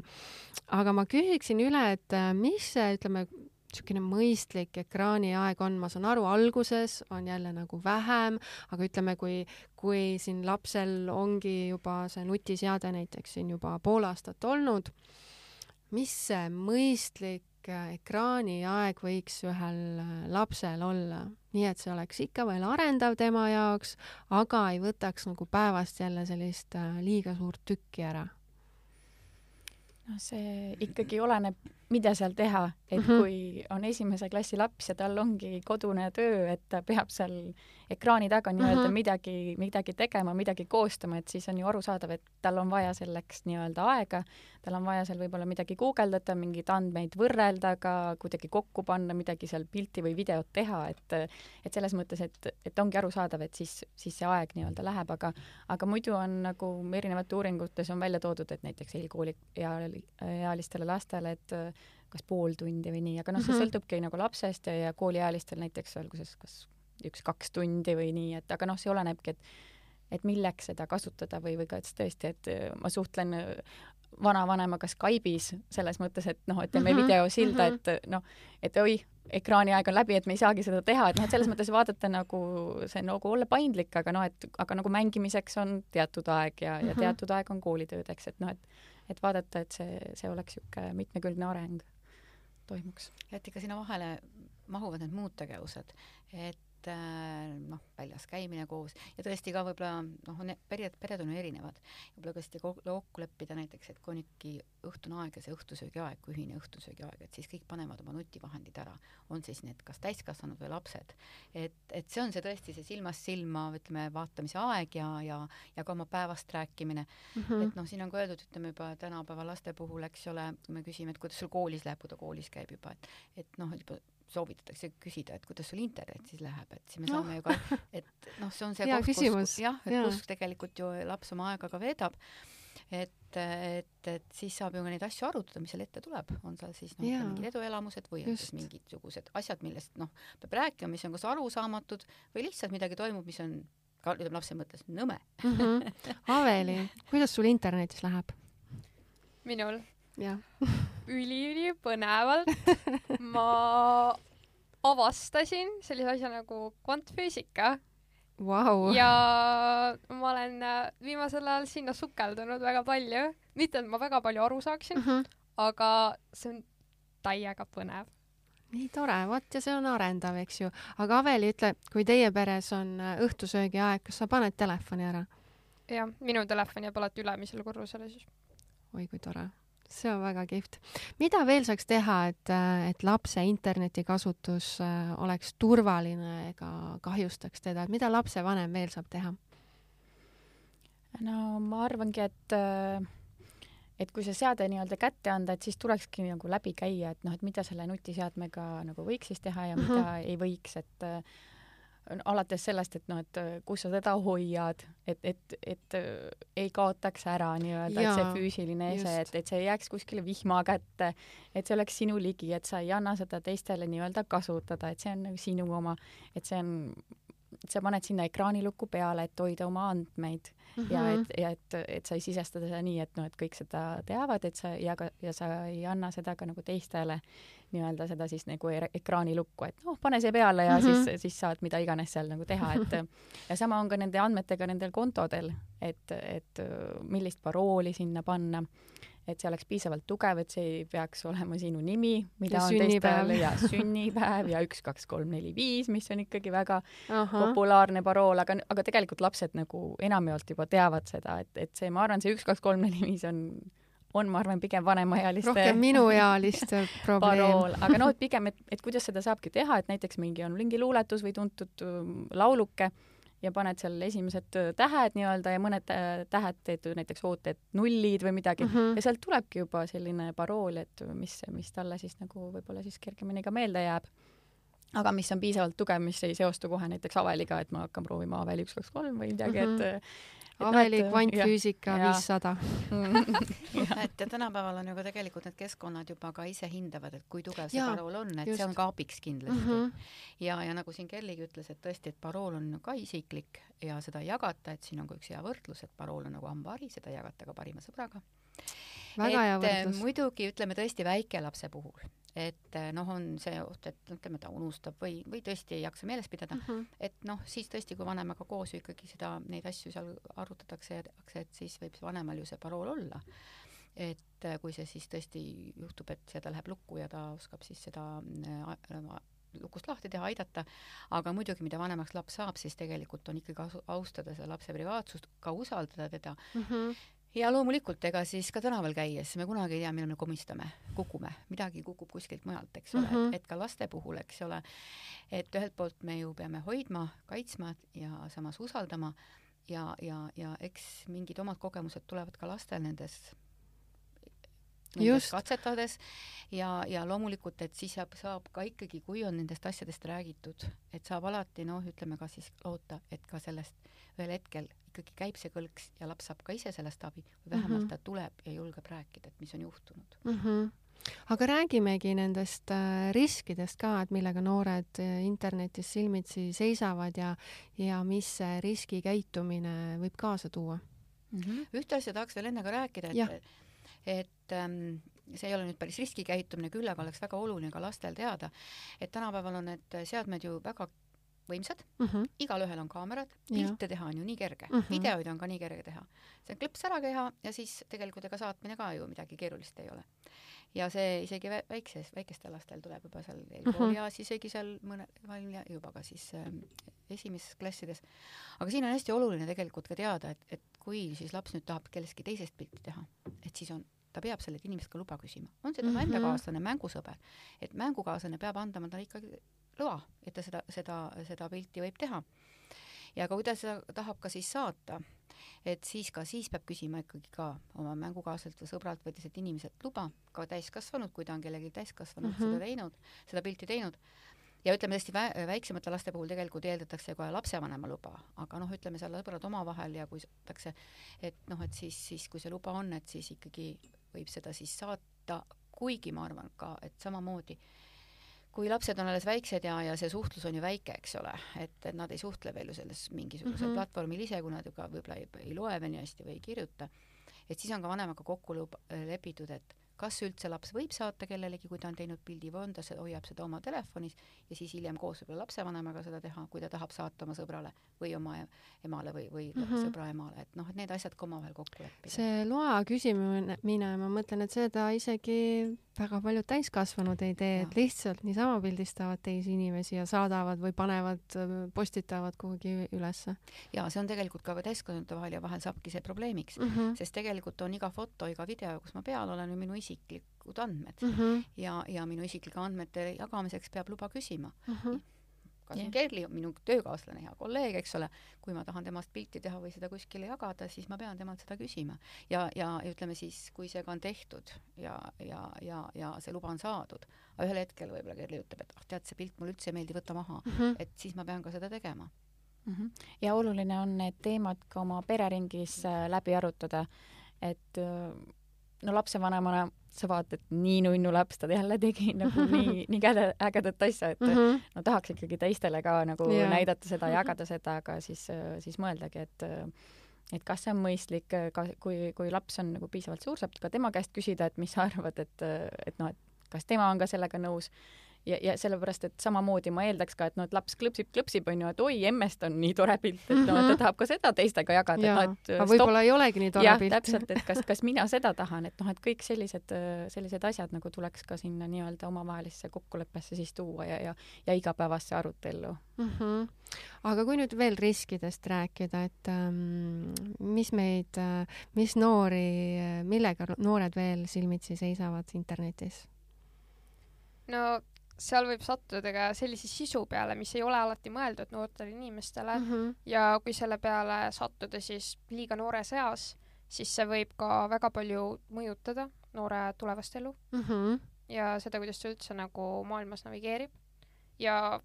aga ma küsiksin üle, et äh, mis see, ütleme, niisugune mõistlik ekraaniaeg on, ma saan aru, alguses on jälle nagu vähem, aga ütleme, kui, kui siin lapsel ongi juba see nutiseade näiteks siin juba pool aastat olnud, mis see mõistlik äh, ekraaniaeg võiks ühel lapsel olla? nii et see oleks ikka veel arendav tema jaoks, aga ei võtaks nagu päevast jälle sellist äh, liiga suurt tükki ära. noh, see ikkagi oleneb mida seal teha, et mm -hmm. kui on esimese klassi laps ja tal ongi kodune töö, et ta peab seal ekraani taga nii-öelda mm -hmm. midagi, midagi tegema, midagi koostama, et siis on ju arusaadav, et tal on vaja selleks nii-öelda aega, tal on vaja seal võib-olla midagi guugeldada, mingeid andmeid võrrelda, ka kuidagi kokku panna, midagi seal pilti või videot teha, et et selles mõttes, et, et ongi arusaadav, et siis, siis see aeg nii-öelda läheb, aga aga muidu on nagu erinevate uuringutes on välja toodud, et näiteks eelkooli ealistele lastele, et kas pool tundi või nii, aga noh, see mm -hmm. sõltubki nagu lapsest ja, ja kooliealistel näiteks alguses kas üks-kaks tundi või nii, et aga noh, see olenebki, et et milleks seda kasutada või, või ka et tõesti, et äh, ma suhtlen äh, vanavanemaga Skype'is selles mõttes, et noh, et teeme mm -hmm. videosilda mm, -hmm. et noh, et oi, ekraaniaeg on läbi, et me ei saagi seda teha, et noh, et selles mõttes vaadata nagu see nagu olla paindlik, aga noh, et aga nagu mängimiseks on teatud aeg ja mm, -hmm. ja mhm. teatud aeg on koolitöödeks, et noh, et et vaadata, et see, see oleks niisugune mitmekülgne areng toimuks. et ikka sinna vahele mahuvad need muud tegevused, et et äh, noh, väljas käimine koos ja tõesti ka võib-olla noh, on pered, pered on erinevad. võib-olla ka tõesti kokku leppida näiteks, et kui on ikkagi õhtune aeg ja see õhtusöögi aeg, kui ühine õhtusöögi aeg, et siis kõik panevad oma nutivahendid ära, on siis need kas täiskasvanud või lapsed. et, et see on see tõesti see silmast silma, ütleme, vaatamise aeg ja, ja, ja ka oma päevast rääkimine mm. -hmm. et noh, siin on ka öeldud, ütleme juba tänapäeva laste puhul, eks ole, kui me küsime, et kuidas sul koolis läheb, kui ta koolis käib juba, et et noh, juba soovitatakse küsida, et kuidas sul internet siis läheb, et siis me no. saame ju ka, et noh, see on see [laughs] koht, kus jah, et ja. kus tegelikult ju laps oma aega ka veedab et, et, et siis saab ju ka neid asju arutada, mis seal ette tuleb, on seal siis noh, mingid eduelamused või mingisugused asjad, millest noh, peab rääkima, mis on kas arusaamatud või lihtsalt midagi toimub, mis on ka ütleme lapse mõttes nõme mm. -hmm. [laughs] Aveli, kuidas sul internetis läheb? minul? jah [laughs] üliülipõnevalt [laughs] ma avastasin sellise asja nagu kvantfüüsika wow.. ja ma olen äh, viimasel ajal sinna sukeldunud väga palju, mitte et ma väga palju aru saaksin uh, -huh. aga see on täiega põnev. nii tore, vot ja see on arendav, eks ju. aga Aveli, ütle, kui teie peres on äh, õhtusöögi aeg, kas sa paned telefoni ära? jah, minu telefon jääb alati ülemisele korrusele siis. oi kui tore see on väga kihvt. mida veel saaks teha, et, et lapse internetikasutus äh, oleks turvaline ega kahjustaks teda, et mida lapsevanem veel saab teha? no ma arvangi, et äh, et kui see seade nii-öelda kätte anda, et siis tulekski nagu läbi käia, et noh, et mida selle nutiseadmega nagu võiks siis teha ja mida uh -huh. ei võiks, et äh, alates sellest, et noh, et äh, kus sa teda hoiad, et, et, et äh, ei kaotaks ära nii-öelda, et see füüsiline ese, et, et see ei jääks kuskile vihma kätte, et see oleks sinu ligi, et sa ei anna seda teistele nii-öelda kasutada, et see on nagu sinu oma, et see on sa paned sinna ekraanilukku peale, et hoida oma andmeid mm -hmm. ja et, mhm. ja et, et sa ei sisesta seda nii, et noh, et kõik seda teavad, et sa ja ka, ja sa ei anna seda ka nagu teistele nii-öelda seda siis nagu e-, ekraanilukku, et noh, pane see peale ja mm -hmm. siis, siis saad mida iganes seal nagu teha, et [laughs] ja sama on ka nende andmetega nendel kontodel, et, et millist parooli sinna panna et see oleks piisavalt tugev, et see ei peaks olema sinu nimi, mida ja on teistel ja sünnipäev ja üks, kaks, kolm, neli, viis, mis on ikkagi väga Aha. populaarne parool, aga, aga tegelikult lapsed nagu enamjaolt juba teavad seda, et, et see, ma arvan, see üks, kaks, kolm, neli, viis on on, ma arvan, pigem vanemaealiste rohkem minuealiste [laughs] probleem. aga noh, et pigem, et, et kuidas seda saabki teha, et näiteks mingi on mingi luuletus või tuntud um, lauluke ja paned seal esimesed äh, tähed nii-öelda ja mõned äh, tähed teed näiteks ooted nullid või midagi mm -hmm. ja sealt tulebki juba selline parool, et mis, mis talle siis nagu võib-olla siis kergemini ka meelde jääb. aga mis on piisavalt tugev, mis ei seostu kohe näiteks Aveliga, et ma hakkan proovima Aveli üks, kaks, kolm või midagi mm, -hmm. et Aveli kvantfüüsika viissada. [laughs] et tänapäeval on ju ka tegelikult need keskkonnad juba ka ise hindavad, et kui tugev see ja, parool on, et just. see on ka abiks kindlasti mm. -hmm. ja, ja nagu siin Kerligi ütles, et tõesti, et parool on ka isiklik ja seda ei jagata, et siin on ka üks hea võrdlus, et parool on nagu hambahari, seda ei jagata ka parima sõbraga. väga hea võrdlus. muidugi ütleme tõesti väikelapse puhul et eh, noh, on see oht, et ütleme, ta unustab või, või tõesti ei jaksa meeles pidada mm, -hmm. et noh, siis tõesti, kui vanemaga koos ju ikkagi seda, neid asju seal arutatakse et siis võib vanemal ju see parool olla. et eh, kui see siis tõesti juhtub, et see ta läheb lukku ja ta oskab siis seda äh, lukust lahti teha, aidata, aga muidugi, mida vanemaks laps saab, siis tegelikult on ikkagi austada seda lapse privaatsust, ka usaldada teda mm. -hmm ja loomulikult, ega siis ka tänaval käies me kunagi ei tea, millal me komistame, kukume, midagi kukub kuskilt mujalt, eks ole. Mm, -hmm. et ka laste puhul, eks ole, et ühelt poolt me ju peame hoidma, kaitsma ja samas usaldama. Ja, ja, ja eks mingid omad kogemused tulevad ka lastel nendes nendes katsetades. Ja, ja loomulikult, et siis saab, saab ka ikkagi, kui on nendest asjadest räägitud, et saab alati noh, ütleme ka siis loota, et ka sellest ühel hetkel ikkagi käib see kõlks ja laps saab ka ise sellest abi või vähemalt mm -hmm. ta tuleb ja julgeb rääkida, et mis on juhtunud mm. -hmm aga räägimegi nendest äh, riskidest ka, et millega noored äh, internetis silmitsi seisavad ja, ja mis see riskikäitumine võib kaasa tuua mm. -hmm. ühte asja tahaks veel enne ka rääkida, et, et ähm, see ei ole nüüd päris riskikäitumine, küll aga oleks väga oluline ka lastel teada, et tänapäeval on need seadmed ju väga võimsad mm, -hmm. igalühel on kaamerad, pilte teha on ju nii kerge mm, -hmm. videoid on ka nii kerge teha. see on klõps ära teha ja siis tegelikult ega saatmine ka ju midagi keerulist ei ole. ja see isegi väikses, väikestel lastel tuleb juba seal eelkooliaas mm -hmm. isegi seal mõne, juba ka siis äh, esimeses klassides. aga siin on hästi oluline tegelikult ka teada, et, et kui siis laps nüüd tahab kellestki teisest pilti teha, et siis on ta peab sellelt inimest ka luba küsima, on see tema mm -hmm. enda kaaslane, mängusõber, et mängukaaslane peab andma talle ikkagi loa, et ta seda, seda, seda pilti võib teha. ja ka kui ta seda tahab ka siis saata, et siis ka siis peab küsima ikkagi ka oma mängukaaslaselt või sõbralt või teiselt inimeselt luba, ka täiskasvanud, kui ta on kellelgi täiskasvanud mm -hmm. seda teinud, seda pilti teinud, ja ütleme tõesti vä väiksemate laste puhul tegelikult eeldatakse kohe lapsevanema luba, aga noh, ütleme seal sõbrad omavahel ja kui saadakse, et noh, et siis, siis kui see luba on, et siis ikkagi võib seda siis saata, kuigi ma arvan ka, et samamoodi kui lapsed on alles väiksed ja, ja see suhtlus on ju väike, eks ole, et, et nad ei suhtle veel ju selles mingisugusel mm -hmm. platvormil ise, kui nad ju ka võib-olla ei, ei loe veel nii hästi või ei kirjuta, et siis on ka vanemaga kokku lepitud, et kas üldse laps võib saata kellelegi, kui ta on teinud pildi või on ta, hoiab seda oma telefonis ja siis hiljem koos võib-olla lapsevanemaga seda teha, kui ta tahab saata oma sõbrale või oma emale või, või mm -hmm. sõbra emale, et noh, et need asjad ka omavahel kokku leppida. see loa küsimine, ma mõtlen, et seda isegi väga paljud täiskasvanud ei tee, et lihtsalt niisama pildistavad teisi inimesi ja saadavad või panevad, postitavad kuhugi ülesse. ja see on tegelikult ka täiskasvanute vahel ja vahel saabki see probleemiks mm, -hmm. sest tegelikult on iga foto, iga video, kus ma peal olen, on minu isiklikud andmed mm -hmm. ja, ja minu isiklike andmete jagamiseks peab luba küsima mm. -hmm kas yeah. Kerli, minu töökaaslane, hea kolleeg, eks ole, kui ma tahan temast pilti teha või seda kuskile jagada, siis ma pean temalt seda küsima. ja, ja ütleme siis, kui see ka on tehtud ja, ja, ja, ja see luba on saadud, ühel hetkel võib-olla Kerli ütleb, et ah, tead, see pilt mulle üldse ei meeldi, võta maha mm, -hmm. et siis ma pean ka seda tegema mm. -hmm. ja oluline on need teemad ka oma pereringis äh, läbi arutada, et äh, no lapsevanemana sa vaatad, nii nunnu laps, ta jälle tegi nagu [laughs] nii, nii käde, ägedat asja, et mm -hmm. no tahaks ikkagi teistele ka nagu yeah. näidata seda, jagada [laughs] seda, aga siis, siis mõeldagi, et et kas see on mõistlik, ka kui, kui laps on nagu piisavalt suur, saab ka tema käest küsida, et mis sa arvad, et, et noh, et kas tema on ka sellega nõus ja, ja sellepärast, et samamoodi ma eeldaks ka, et noh, et laps klõpsib, klõpsib, onju, et oi, emmest on nii tore pilt, et noh, ta tahab ka seda teistega jagada. No, et aga võib-olla ei olegi nii tore ja, pilt. täpselt, et kas, kas mina seda tahan, et noh, et kõik sellised, sellised asjad nagu tuleks ka sinna nii-öelda omavahelisse kokkuleppesse siis tuua ja, ja, ja igapäevasse arutellu mm. -hmm. aga kui nüüd veel riskidest rääkida, et ähm, mis meid, mis noori, millega noored veel silmitsi seisavad internetis? no seal võib sattuda ka sellise sisu peale, mis ei ole alati mõeldud noortele inimestele mm -hmm. ja kui selle peale sattuda siis liiga noores eas, siis see võib ka väga palju mõjutada noore tulevast elu mm -hmm. ja seda, kuidas ta üldse nagu maailmas navigeerib. ja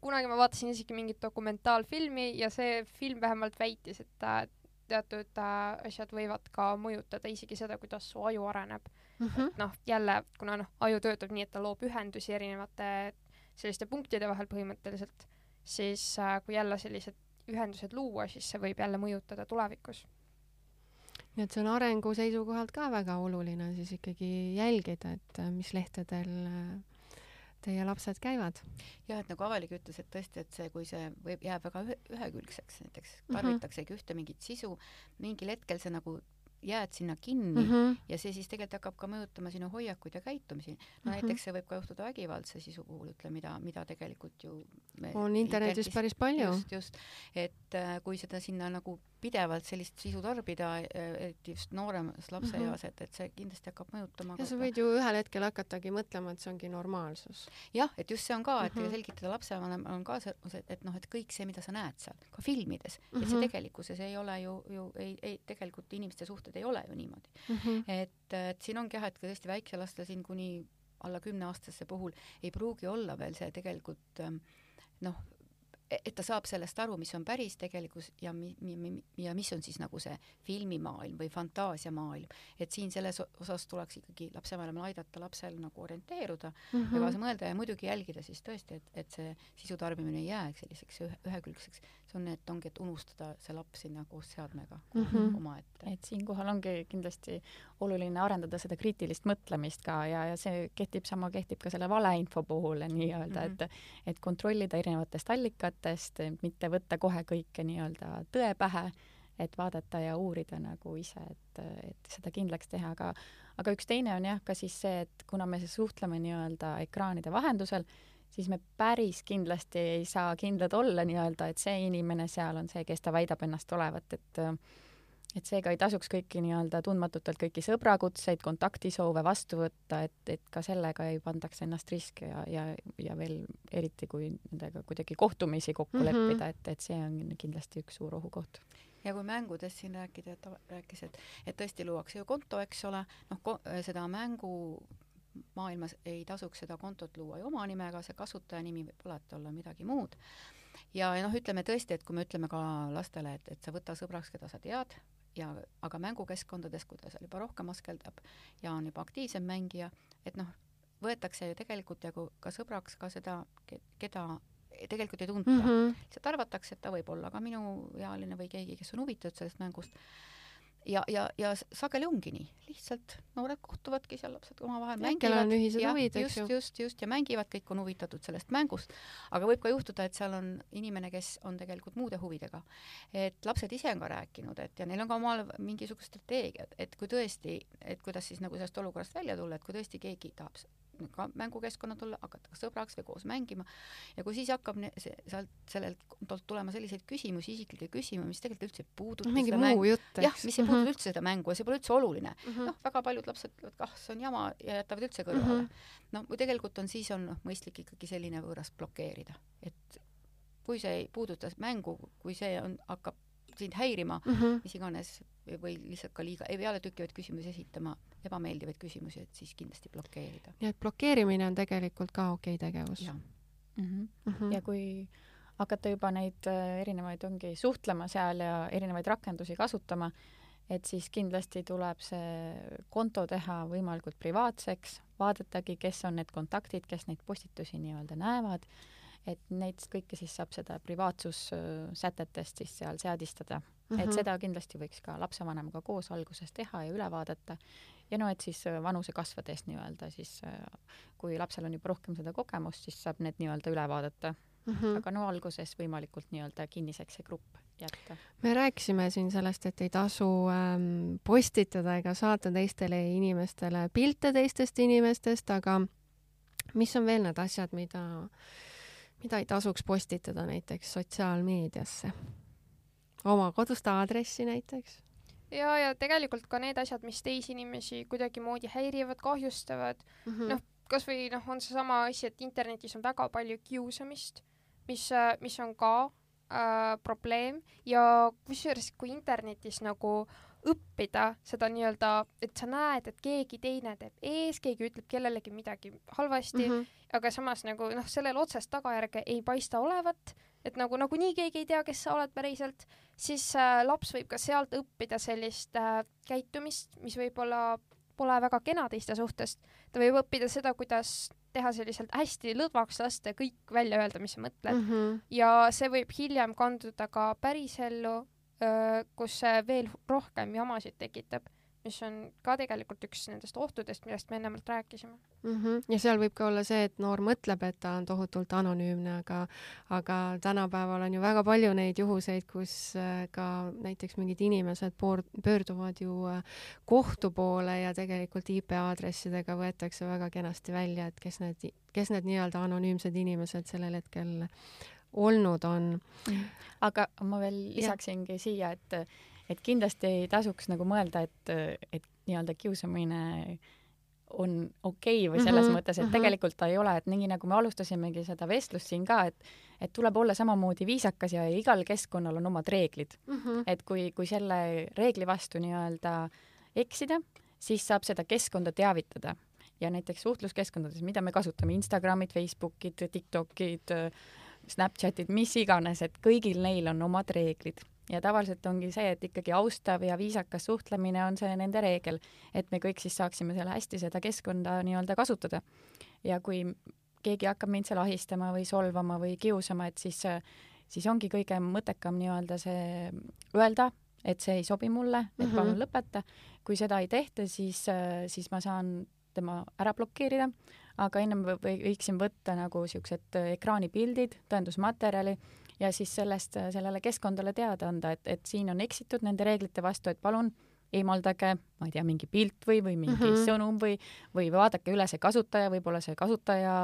kunagi ma vaatasin isegi mingit dokumentaalfilmi ja see film vähemalt väitis, et teatud äh, asjad võivad ka mõjutada isegi seda, kuidas su aju areneb mm -hmm.. et noh, jälle, kuna noh, aju töötab nii, et ta loob ühendusi erinevate selliste punktide vahel põhimõtteliselt, siis äh, kui jälle sellised ühendused luua, siis see võib jälle mõjutada tulevikus. nii et see on arengu seisukohalt ka väga oluline siis ikkagi jälgida, et äh, mis lehtedel äh, teie lapsed käivad? jah, et nagu Avalik ütles, et tõesti, et see, kui see võib, jääb väga ühe, ühekülgseks, näiteks mhm. tarvitaksegi mm -hmm. ühte mingit sisu, mingil hetkel see nagu jääd sinna kinni mm -hmm. ja see siis tegelikult hakkab ka mõjutama sinu hoiakuid ja käitumisi. no mm -hmm. näiteks see võib ka juhtuda vägivaldse sisu puhul, ütle, mida, mida tegelikult ju on internetis, päris palju. just, just, et äh, kui seda sinna nagu pidevalt sellist sisu tarbida, eriti just nooremas lapseeas, et, et see kindlasti hakkab mõjutama. ja sa võid ju ühel hetkel hakatagi mõtlema, et see ongi normaalsus. jah, et just see on ka, et mm -hmm. selgitada lapsevanemal on ka see, et noh, et kõik see, mida sa näed seal, ka filmides mm, -hmm. et see mhm. tegelikkuses ei ole ju, ju ei, ei tegelikult inimeste suhted ei ole ju niimoodi mm. -hmm. et, et siin ongi jah, et tõesti väikelastel siin kuni alla kümneaastaste puhul ei pruugi olla veel see tegelikult noh, et ta saab sellest aru, mis on päris tegelikkus ja mi-, mi-, ja mis on siis nagu see filmimaailm või fantaasiamaailm. et siin selles osas tuleks ikkagi lapsevanemal aidata lapsel nagu orienteeruda mm -hmm. ja kaasa mõelda ja muidugi jälgida siis tõesti, et, et see sisu tarbimine ei jääks selliseks ühe, ühekülgseks. See on, et ongi, et unustada see laps sinna koos seadmega mm -hmm. [laughs] omaette. et siinkohal ongi kindlasti oluline arendada seda kriitilist mõtlemist ka ja, ja see kehtib, sama kehtib ka selle valeinfo puhul nii-öelda mm, -hmm. et et kontrollida erinevatest allikatest, mitte võtta kohe kõike nii-öelda tõe pähe, et vaadata ja uurida nagu ise, et, et seda kindlaks teha, aga aga üks teine on jah, ka siis see, et kuna me suhtleme nii-öelda ekraanide vahendusel, siis me päris kindlasti ei saa kindlad olla nii-öelda, et see inimene seal on see, kes ta väidab ennast olevat, et et seega ei tasuks kõiki nii-öelda tundmatutelt kõiki sõbrakutseid, kontaktisoove vastu võtta, et, et ka sellega ei pandaks ennast riski ja, ja, ja veel eriti, kui nendega kuidagi kohtumisi kokku mm -hmm. leppida, et, et see on kindlasti üks suur ohukoht ja kui mängudest siin rääkida, et ta rääkis, et, et tõesti luuakse ju konto, eks ole, noh, seda mängu maailmas ei tasuks seda kontot luua ju oma nimega, see kasutajanimi võib alati olla midagi muud. ja, ja noh, ütleme tõesti, et kui me ütleme ka lastele, et, et sa võta sõbraks, keda sa tead, ja aga mängukeskkondades, kui ta seal juba rohkem askeldab ja on juba aktiivsem mängija, et noh, võetakse ju tegelikult nagu ka sõbraks ka seda, keda tegelikult ei tunta mm. -hmm. lihtsalt arvatakse, et ta võib olla ka minuealine või keegi, kes on huvitatud sellest mängust ja, ja, ja sageli ongi nii, lihtsalt noored kohtuvadki seal, lapsed omavahel mängivad. ühised huvid, eks ju. just, just ja mängivad, kõik on huvitatud sellest mängust, aga võib ka juhtuda, et seal on inimene, kes on tegelikult muude huvidega. et lapsed ise on ka rääkinud, et ja neil on ka omal mingisugused strateegiad, et kui tõesti, et kuidas siis nagu sellest olukorrast välja tulla, et kui tõesti keegi tahab ka mängukeskkonna tulla, hakata ka sõbraks või koos mängima. ja kui siis hakkab see, sealt sellelt kontolt tulema selliseid küsimusi, isiklikke küsimusi, mis tegelikult üldse ei puuduta mingi muu jutt, eks. jah, mis ei puuduta mm -hmm. üldse seda mängu ja see pole üldse oluline mm. -hmm. noh, väga paljud lapsed ütlevad, kah, see on jama ja jätavad üldse kõrvale mm. -hmm. no kui tegelikult on, siis on noh, mõistlik ikkagi selline võõras blokeerida, et kui see ei puuduta mängu, kui see on, hakkab sind häirima mm, -hmm. mis iganes, või lihtsalt ka liiga, ei peale tükivaid küsimusi esitama, ebameeldivaid küsimusi, et siis kindlasti blokeerida. nii et blokeerimine on tegelikult ka okei okay tegevus? Mm -hmm. Mm -hmm. ja kui hakata juba neid äh, erinevaid, ongi suhtlema seal ja erinevaid rakendusi kasutama, et siis kindlasti tuleb see konto teha võimalikult privaatseks, vaadatagi, kes on need kontaktid, kes neid postitusi nii-öelda näevad, et neid kõike siis saab seda privaatsussätetest siis seal seadistada mm. -hmm. et mhm. seda kindlasti võiks ka lapsevanemaga koos alguses teha ja üle vaadata ja no et siis äh, vanuse kasvades nii-öelda siis, äh, kui lapsel on juba rohkem seda kogemust, siis saab need nii-öelda üle vaadata mm. -hmm. aga no alguses võimalikult nii-öelda kinniseks see grupp jätta. me rääkisime siin sellest, et ei tasu ähm, postitada ega saata teistele inimestele pilte teistest inimestest, aga mis on veel need asjad, mida, mida ei tasuks postitada näiteks sotsiaalmeediasse? Oma kodust aadressi näiteks? Ja, ja tegelikult ka need asjad, mis teisi inimesi kuidagimoodi häirivad, kahjustavad. Mm -hmm., noh, kasvõi noh, on seesama asi, et internetis on väga palju kiusamist, mis, mis on ka äh, probleem. Ja kusjuures, kui internetis nagu õppida seda nii-öelda, et sa näed, et keegi teine teeb ees, keegi ütleb kellelegi midagi halvasti mm, -hmm. aga samas nagu noh, sellel otsest tagajärge ei paista olevat et nagu nagunii keegi ei tea, kes sa oled päriselt, siis äh, laps võib ka sealt õppida sellist äh, käitumist, mis võib-olla pole väga kena teiste suhtes. ta võib õppida seda, kuidas teha selliselt hästi lõdvaks lasta ja kõik välja öelda, mis sa mõtled mm. -hmm. ja see võib hiljem kanduda ka pärisellu, kus see veel rohkem jamasid tekitab mis on ka tegelikult üks nendest ohtudest, millest me ennemalt rääkisime mm. -hmm. ja seal võib ka olla see, et noor mõtleb, et ta on tohutult anonüümne, aga aga tänapäeval on ju väga palju neid juhuseid, kus äh, ka näiteks mingid inimesed poor-, pöörduvad ju äh, kohtu poole ja tegelikult IP aadressidega võetakse väga kenasti välja, et kes need, kes need nii-öelda anonüümsed inimesed sellel hetkel olnud on mm.. aga ma veel lisaksingi ja. siia, et et kindlasti ei tasuks nagu mõelda, et, et nii-öelda kiusamine on okei okay või selles mm -hmm, mõttes, et mm -hmm. tegelikult ta ei ole, et nii nagu me alustasimegi seda vestlust siin ka, et et tuleb olla samamoodi viisakas ja igal keskkonnal on omad reeglid mm. -hmm. et kui, kui selle reegli vastu nii-öelda eksida, siis saab seda keskkonda teavitada ja näiteks suhtluskeskkondades, mida me kasutame, Instagramid, Facebookid, TikTokid, Snapchatid, mis iganes, et kõigil neil on omad reeglid ja tavaliselt ongi see, et ikkagi austav ja viisakas suhtlemine on see nende reegel, et me kõik siis saaksime seal hästi seda keskkonda nii-öelda kasutada. ja kui keegi hakkab mind seal ahistama või solvama või kiusama, et siis, siis ongi kõige mõttekam nii-öelda see öelda, et see ei sobi mulle, et mm -hmm. palun lõpeta. kui seda ei tehta, siis, siis ma saan tema ära blokeerida, aga ennem võiksin võtta nagu siuksed ekraanipildid, tõendusmaterjali ja siis sellest sellele keskkondale teada anda, et, et siin on eksitud nende reeglite vastu, et palun eemaldage, ma ei tea, mingi pilt või, või mingi mm -hmm. sõnum või, või vaadake üle see kasutaja, võib-olla see kasutaja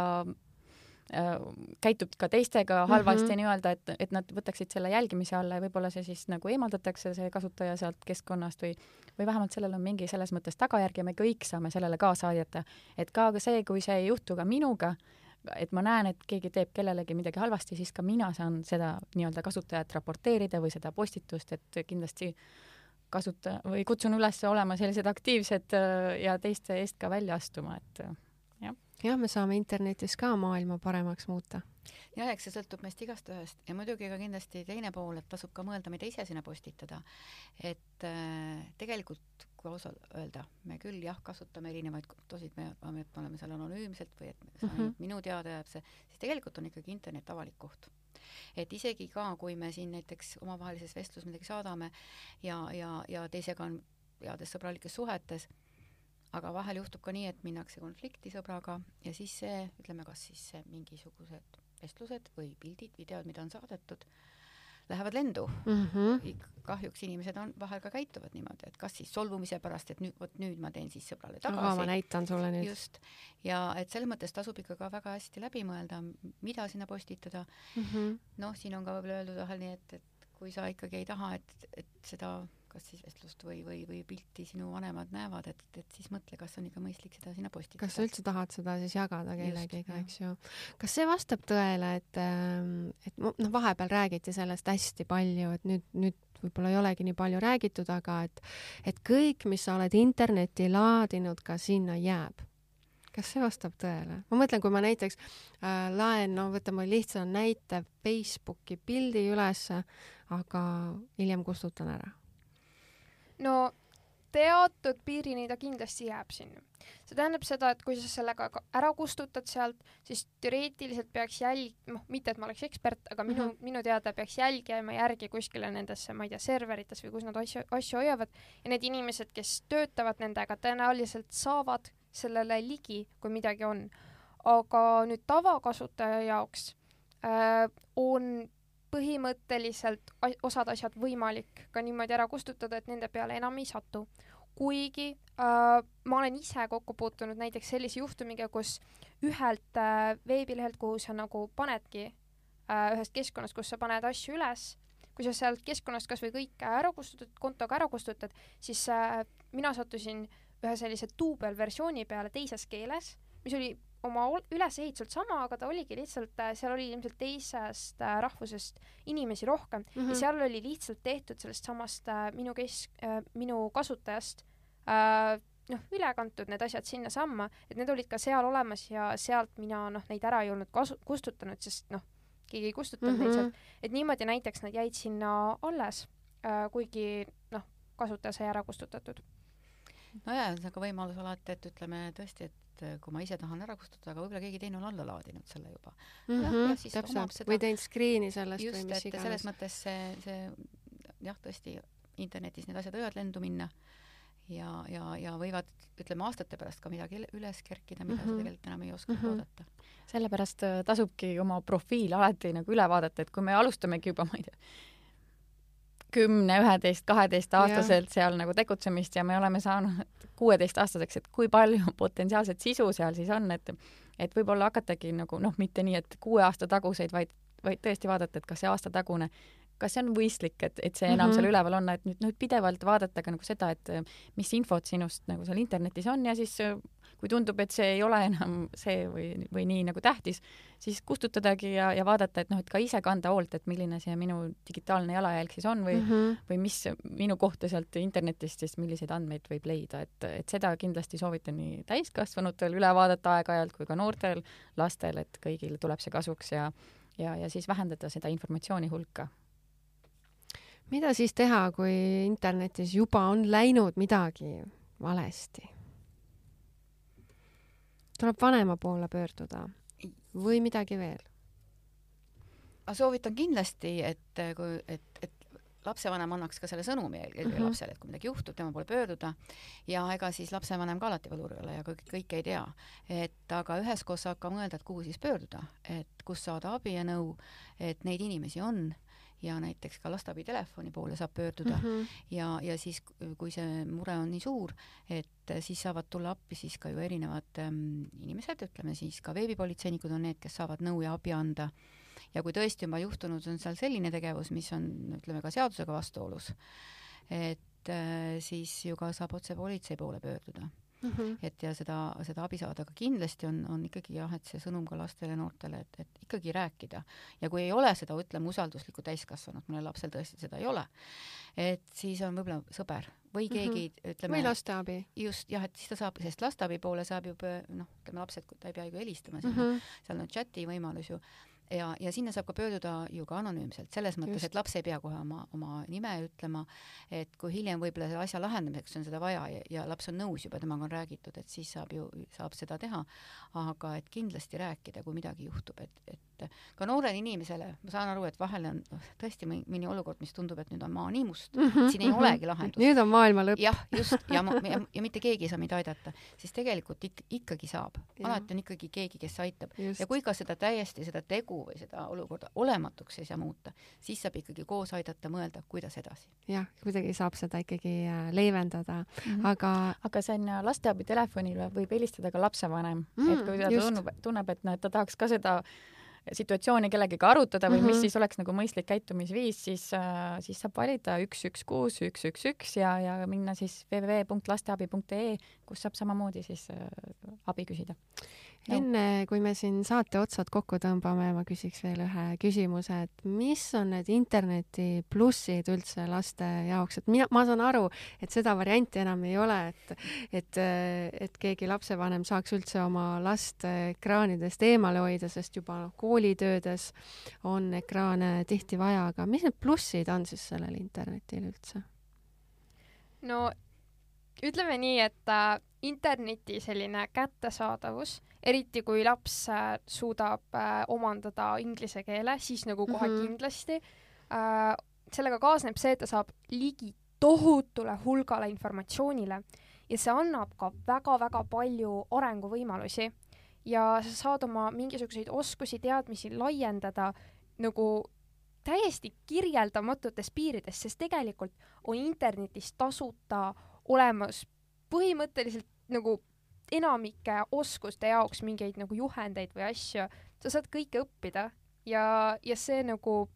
äh, käitub ka teistega halvasti mm -hmm. nii-öelda, et, et nad võtaksid selle jälgimise alla ja võib-olla see siis nagu eemaldatakse, see kasutaja sealt keskkonnast või, või vähemalt sellel on mingi selles mõttes tagajärg ja me kõik saame sellele kaasa aidata. et ka see, kui see ei juhtu ka minuga, et ma näen, et keegi teeb kellelegi midagi halvasti, siis ka mina saan seda nii-öelda kasutajat raporteerida või seda postitust, et kindlasti kasuta- või kutsun üles olema sellised aktiivsed äh, ja teiste eest ka välja astuma, et jah, me saame internetis ka maailma paremaks muuta. jah, eks see sõltub meist igast ühest ja muidugi ka kindlasti teine pool, et tasub ka mõelda, mida ise sinna postitada. et äh, tegelikult, kui ausalt öelda, me küll jah, kasutame erinevaid kontosid, me, me oleme seal anonüümselt või et mm -hmm. minu teada jääb see, siis tegelikult on ikkagi internet avalik koht et isegi ka, kui me siin näiteks omavahelises vestluses midagi saadame ja, ja, ja teisega on heades sõbralikes suhetes, aga vahel juhtub ka nii, et minnakse konflikti sõbraga ja siis see, ütleme, kas siis mingisugused vestlused või pildid, videod, mida on saadetud, lähevad lendu mm. -hmm. kahjuks inimesed on, vahel ka käituvad niimoodi, et kas siis solvumise pärast, et nüüd, vot nüüd ma teen siis sõbrale tagasi. ma näitan sulle nüüd. just. ja et selles mõttes tasub ikka ka väga hästi läbi mõelda, mida sinna postitada mm -hmm.. noh, siin on ka võib-olla öeldud vahel nii, et, et kui sa ikkagi ei taha, et, et seda kas siis vestlust või, või, või pilti sinu vanemad näevad, et, et siis mõtle, kas on ikka mõistlik seda sinna postitada. kas sa üldse tahad seda siis jagada kellegiga, eks ju. kas see vastab tõele, et, ähm, et noh, vahepeal räägiti sellest hästi palju, et nüüd, nüüd võib-olla ei olegi nii palju räägitud, aga et, et kõik, mis sa oled internetti laadinud, ka sinna jääb kas see vastab tõele? ma mõtlen, kui ma näiteks äh, laen, no võtame lihtsa näite, Facebooki pildi ülesse, aga hiljem kustutan ära no teatud piirini ta kindlasti jääb sinna. see tähendab seda, et kui sa sellega ära kustutad sealt, siis teoreetiliselt peaks jälg-, noh, mitte et ma oleks ekspert, aga minu mm, -hmm. minu teada peaks jälg jääma järgi kuskile nendesse, ma ei tea, serverites või kus nad asju, asju hoiavad ja need inimesed, kes töötavad nendega, tõenäoliselt saavad sellele ligi, kui midagi on. aga nüüd tavakasutaja jaoks äh, on põhimõtteliselt osad asjad võimalik ka niimoodi ära kustutada, et nende peale enam ei satu. kuigi äh, ma olen ise kokku puutunud näiteks sellise juhtumiga, kus ühelt äh, veebilehelt, kuhu sa nagu panedki äh,, ühest keskkonnast, kus sa paned asju üles, kui sa sealt keskkonnast kas või kõik ära kustutad, kontoga ära kustutad, siis äh, mina sattusin ühe sellise duubelversiooni peale teises keeles, mis oli oma ülesehituselt sama, aga ta oligi lihtsalt, äh, seal oli ilmselt teisest äh, rahvusest inimesi rohkem mm -hmm. ja seal oli lihtsalt tehtud sellest samast äh, minu kes- äh,, minu kasutajast äh, noh, üle kantud need asjad sinnasamma, et need olid ka seal olemas ja sealt mina noh, neid ära ei olnud kasu-, kustutanud, sest noh, keegi ei kustutanud mm -hmm. neid sealt, et niimoodi näiteks nad jäid sinna alles äh,, kuigi noh, kasutaja sai ära kustutatud nojah, see on ka võimalus alati, et ütleme tõesti, et et äh, kui ma ise tahan ära kustutada, aga võib-olla keegi teine on alla laadinud selle juba mm. -hmm, täpselt, või teinud screen'i sellest just, või mis iganes. selles mõttes see, see jah, tõesti, internetis need asjad võivad lendu minna ja, ja, ja võivad, ütleme, aastate pärast ka midagi üles kerkida, mida mm -hmm. sa mhm. tegelikult enam ei oska mm -hmm. oodata. sellepärast äh, tasubki oma profiil alati nagu üle vaadata, et kui me alustamegi juba, [laughs] ma ei tea, kümne, üheteist, kaheteistaastaselt seal nagu tegutsemist ja me oleme saanud kuueteistaastaseks, et kui palju [laughs] potentsiaalset sisu seal siis on, et et võib-olla hakatagi nagu noh, mitte nii, et kuue aasta taguseid, vaid, vaid tõesti vaadata, et kas see aastatagune kas see on mõistlik, et, et see enam mm -hmm. seal üleval on, et nüüd noh, pidevalt vaadata ka nagu seda, et mis infot sinust nagu seal internetis on ja siis kui tundub, et see ei ole enam see või, või nii nagu tähtis, siis kustutadagi ja, ja vaadata, et noh, et ka ise kanda hoolt, et milline see minu digitaalne jalajälg siis on või mm, -hmm. või mis minu kohta sealt internetist siis, milliseid andmeid võib leida, et, et seda kindlasti soovitan nii täiskasvanutel üle vaadata aeg-ajalt kui ka noortel lastel, et kõigile tuleb see kasuks ja ja, ja siis vähendada seda informatsiooni hulka mida siis teha, kui internetis juba on läinud midagi valesti? Tuleb vanema poole pöörduda või midagi veel? ma soovitan kindlasti, et kui, et, et lapsevanem annaks ka selle sõnumi eelkõige mm -hmm. lapsele, et kui midagi juhtub, tema poole pöörduda ja ega siis lapsevanem ka alati valur ei ole ja kõik, kõike ei tea. et aga üheskoos saab ka mõelda, et kuhu siis pöörduda, et kus saada abi ja nõu, et neid inimesi on ja näiteks ka lasteabitelefoni poole saab pöörduda mm -hmm. ja, ja siis, kui see mure on nii suur, et siis saavad tulla appi siis ka ju erinevad ähm, inimesed, ütleme siis ka veebipolitseinikud on need, kes saavad nõu ja abi anda. ja kui tõesti on juba juhtunud, on seal selline tegevus, mis on, ütleme ka seadusega vastuolus, et äh, siis ju ka saab otse politsei poole pöörduda mm. -hmm. et ja seda, seda abi saada, aga kindlasti on, on ikkagi jah, et see sõnum ka lastele ja noortele, et, et ikkagi rääkida. ja kui ei ole seda, ütleme, usalduslikku täiskasvanut, mõnel lapsel tõesti seda ei ole, et siis on võib-olla sõber või mhm. keegi mm, -hmm. ütleme või lasteabi. just, jah, et siis ta saab, sest lasteabi poole saab juba noh, ütleme lapsed, ta ei pea ju helistama sinna mm, -hmm. seal on chati võimalus ju ja, ja sinna saab ka pöörduda ju ka anonüümselt, selles mõttes, et laps ei pea kohe oma, oma nime ütlema, et kui hiljem võib-olla selle asja lahendamiseks on seda vaja ja, ja laps on nõus juba, temaga on räägitud, et siis saab ju, saab seda teha, aga et kindlasti rääkida, kui midagi juhtub, et, et ka noorele inimesele, ma saan aru, et vahel on tõesti mõni olukord, mis tundub, et nüüd on maa nii must mm, -hmm, siin ei mm -hmm. olegi lahendust. nüüd on maailma lõpp. jah, just, ja ja, ja mitte keegi ei saa mind aidata, siis tegelikult ik, ikkagi saab. alati on ikkagi keegi, kes aitab. ja kui ka seda täiesti, seda tegu tegu või seda olukorda olematuks ei saa muuta, siis saab ikkagi koos aidata mõelda, kuidas edasi. jah, kuidagi saab seda ikkagi äh, leevendada mm, -hmm. aga aga see on lasteabitelefonile võib helistada ka lapsevanem mm,, et kui ta tunneb, tunneb, et noh, et ta tahaks ka seda situatsiooni kellegagi arutada või mm -hmm. mis mhm. siis oleks nagu mõistlik käitumisviis, siis äh,, siis saab valida üks, üks, kuus, üks, üks, üks ja, ja minna siis www.lasteabi.ee, kus saab samamoodi siis äh, abi küsida. Enne kui me siin saate otsad kokku tõmbame, ma küsiks veel ühe küsimuse, et mis on need interneti plussid üldse laste jaoks, et mina, ma saan aru, et seda varianti enam ei ole, et, et, et keegi lapsevanem saaks üldse oma last ekraanidest eemale hoida, sest juba noh, koolitöödes on ekraane tihti vaja, aga mis need plussid on siis sellel internetil üldse? no ütleme nii, et äh, interneti selline kättesaadavus, eriti kui laps äh, suudab äh, omandada inglise keele, siis nagu kohe mm -hmm. kindlasti äh,. sellega kaasneb see, et ta saab ligi tohutule hulgale informatsioonile ja see annab ka väga-väga palju arenguvõimalusi ja sa saad oma mingisuguseid oskusi, teadmisi laiendada nagu täiesti kirjeldamatutes piirides, sest tegelikult on internetis tasuta olemas põhimõtteliselt nagu enamike oskuste jaoks mingeid nagu juhendeid või asju, sa saad kõike õppida ja, ja see nagu,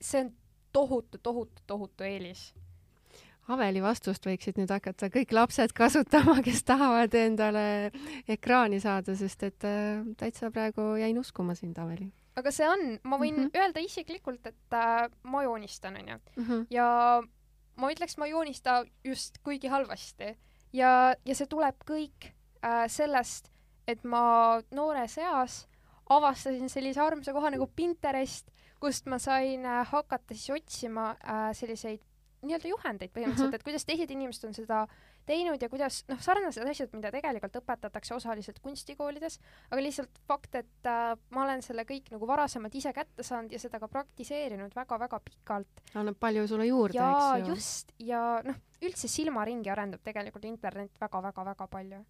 see on tohutu, tohutu, tohutu eelis. Aveli vastust võiksid nüüd hakata kõik lapsed kasutama, kes tahavad endale ekraani saada, sest et äh, täitsa praegu jäin uskuma sind, Aveli. aga see on, ma võin mm -hmm. öelda isiklikult, et äh, ma joonistan, onju. Mhm. ja ma ütleks, ma ei joonista just kuigi halvasti ja, ja see tuleb kõik äh, sellest, et ma noores eas avastasin sellise armsa koha nagu Pinterest, kust ma sain äh, hakata siis otsima äh, selliseid nii-öelda juhendeid põhimõtteliselt mm, -hmm. et kuidas teised inimesed on seda teinud ja kuidas noh, sarnased asjad, mida tegelikult õpetatakse osaliselt kunstikoolides, aga lihtsalt fakt, et äh, ma olen selle kõik nagu varasemalt ise kätte saanud ja seda ka praktiseerinud väga-väga pikalt. annab palju sulle juurde, eks ju. just, ja noh, üldse silmaringi arendab tegelikult internet väga-väga-väga palju.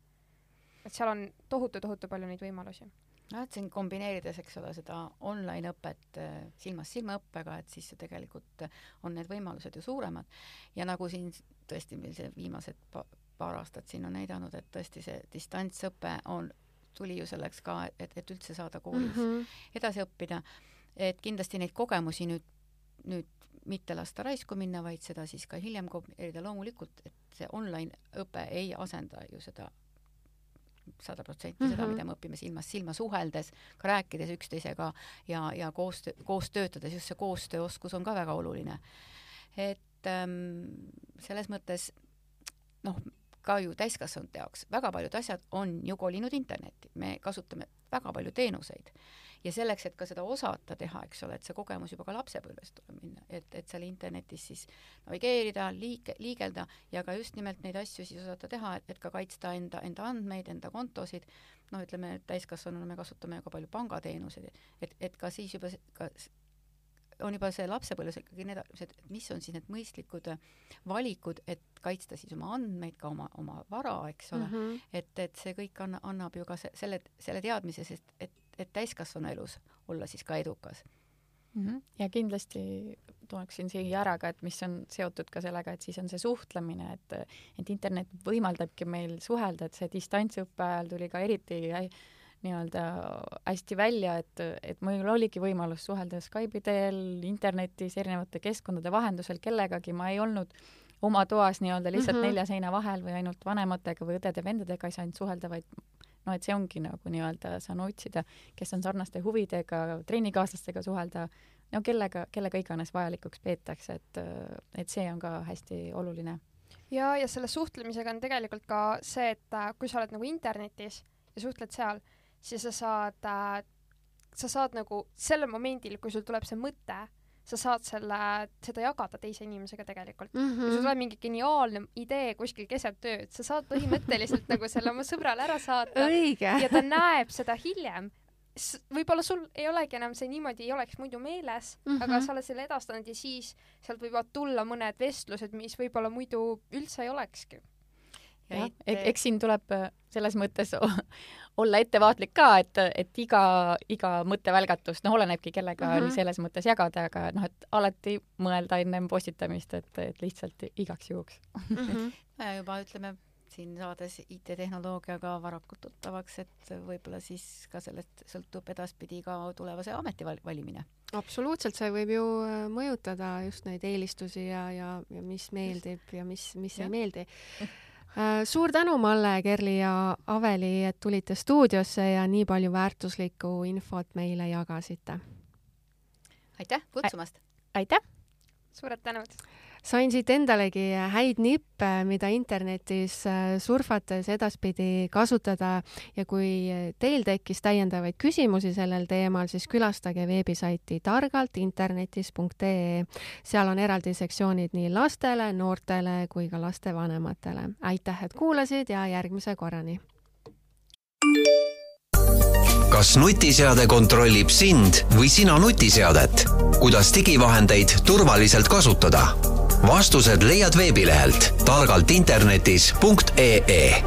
et seal on tohutu-tohutu palju neid võimalusi noh, et siin kombineerides, eks ole, seda online õpet äh, silmast silma õppega, et siis tegelikult on need võimalused ju suuremad. ja nagu siin tõesti meil see viimased pa paar aastat siin on näidanud, et tõesti see distantsõpe on, tuli ju selleks ka, et, et üldse saada koolis mm -hmm. edasi õppida, et kindlasti neid kogemusi nüüd, nüüd mitte lasta raisku minna, vaid seda siis ka hiljem kopeerida, loomulikult, et see online õpe ei asenda ju seda sada protsenti mm -hmm. seda, mida me õpime silmast silma suheldes, ka rääkides üksteisega ja, ja koos, koos töötades, just see koostööoskus on ka väga oluline. et ähm, selles mõttes noh, ka ju täiskasvanute jaoks väga paljud asjad on ju kolinud internetti, me kasutame väga palju teenuseid. Ja selleks, et ka seda osata teha, eks ole, et see kogemus juba ka lapsepõlvest tuleb minna, et, et seal internetis siis navigeerida, liike, liigelda ja ka just nimelt neid asju siis osata teha, et, et ka kaitsta enda, enda andmeid, enda kontosid, noh, ütleme täiskasvanuna me kasutame ka palju pangateenuseid, et, et ka siis juba ka on juba see lapsepõlves ikkagi need, et mis on siis need mõistlikud valikud, et kaitsta siis oma andmeid, ka oma, oma vara, eks ole mm, -hmm. et, et see kõik anna, annab ju ka se, selle, selle teadmise, sest et, et täiskasvanu elus olla siis ka edukas mm. -hmm. ja kindlasti tooksin siia ära ka, et mis on seotud ka sellega, et siis on see suhtlemine, et, et internet võimaldabki meil suhelda, et see distantsõppe ajal tuli ka eriti nii-öelda hästi välja, et, et mul oligi võimalus suhelda Skype'i teel, internetis, erinevate keskkondade vahendusel kellegagi, ma ei olnud oma toas nii-öelda lihtsalt mm -hmm. nelja seina vahel või ainult vanematega või õdede-vendadega ei saa ainult suhelda, vaid noh, et see ongi nagu nii-öelda, saan otsida, kes on sarnaste huvidega, trennikaaslastega suhelda, no kellega, kellega iganes vajalikuks peetakse, et, et see on ka hästi oluline. ja, ja selle suhtlemisega on tegelikult ka see, et äh, kui sa oled nagu internetis ja suhtled seal, siis sa saad äh, sa saad nagu sellel momendil, kui sul tuleb see mõte, sa saad selle, seda jagada teise inimesega tegelikult mm. -hmm. kui sul tuleb mingi geniaalne idee kuskil keset ööd, sa saad põhimõtteliselt nagu selle oma sõbrale ära saata. ja ta näeb seda hiljem. võib-olla sul ei olegi enam see niimoodi, ei oleks muidu meeles mm, -hmm. aga sa oled selle edastanud ja siis sealt võivad tulla mõned vestlused, mis võib-olla muidu üldse ei olekski jah, eks siin tuleb äh, selles mõttes [laughs] olla ettevaatlik ka, et, et iga, iga mõttevälgatus, noh, olenebki, kellega mm -hmm. selles mõttes jagada, aga noh, et alati mõelda ennem postitamist, et, et lihtsalt igaks juhuks mm. -hmm. [laughs] ja juba ütleme, siin saades IT-tehnoloogiaga varakult tuttavaks, et võib-olla siis ka sellest sõltub edaspidi ka tulevase ameti valimine. absoluutselt, see võib ju äh, mõjutada just neid eelistusi ja, ja, ja mis meeldib ja mis, mis ja. ei meeldi suur tänu, Malle, Kerli ja Aveli, et tulite stuudiosse ja nii palju väärtuslikku infot meile jagasite. aitäh kutsumast! aitäh! suured tänud! Sain siit endalegi häid nippe, mida internetis äh, surfates edaspidi kasutada ja kui teil tekkis täiendavaid küsimusi sellel teemal, siis külastage veebisaiti targaltinternetis.ee. seal on eraldi sektsioonid nii lastele, noortele kui ka lastevanematele. aitäh, et kuulasid ja järgmise korrani! kas nutiseade kontrollib sind või sina nutiseadet? kuidas digivahendeid turvaliselt kasutada? Vastused leiad veebilehelt targaltinternetis.ee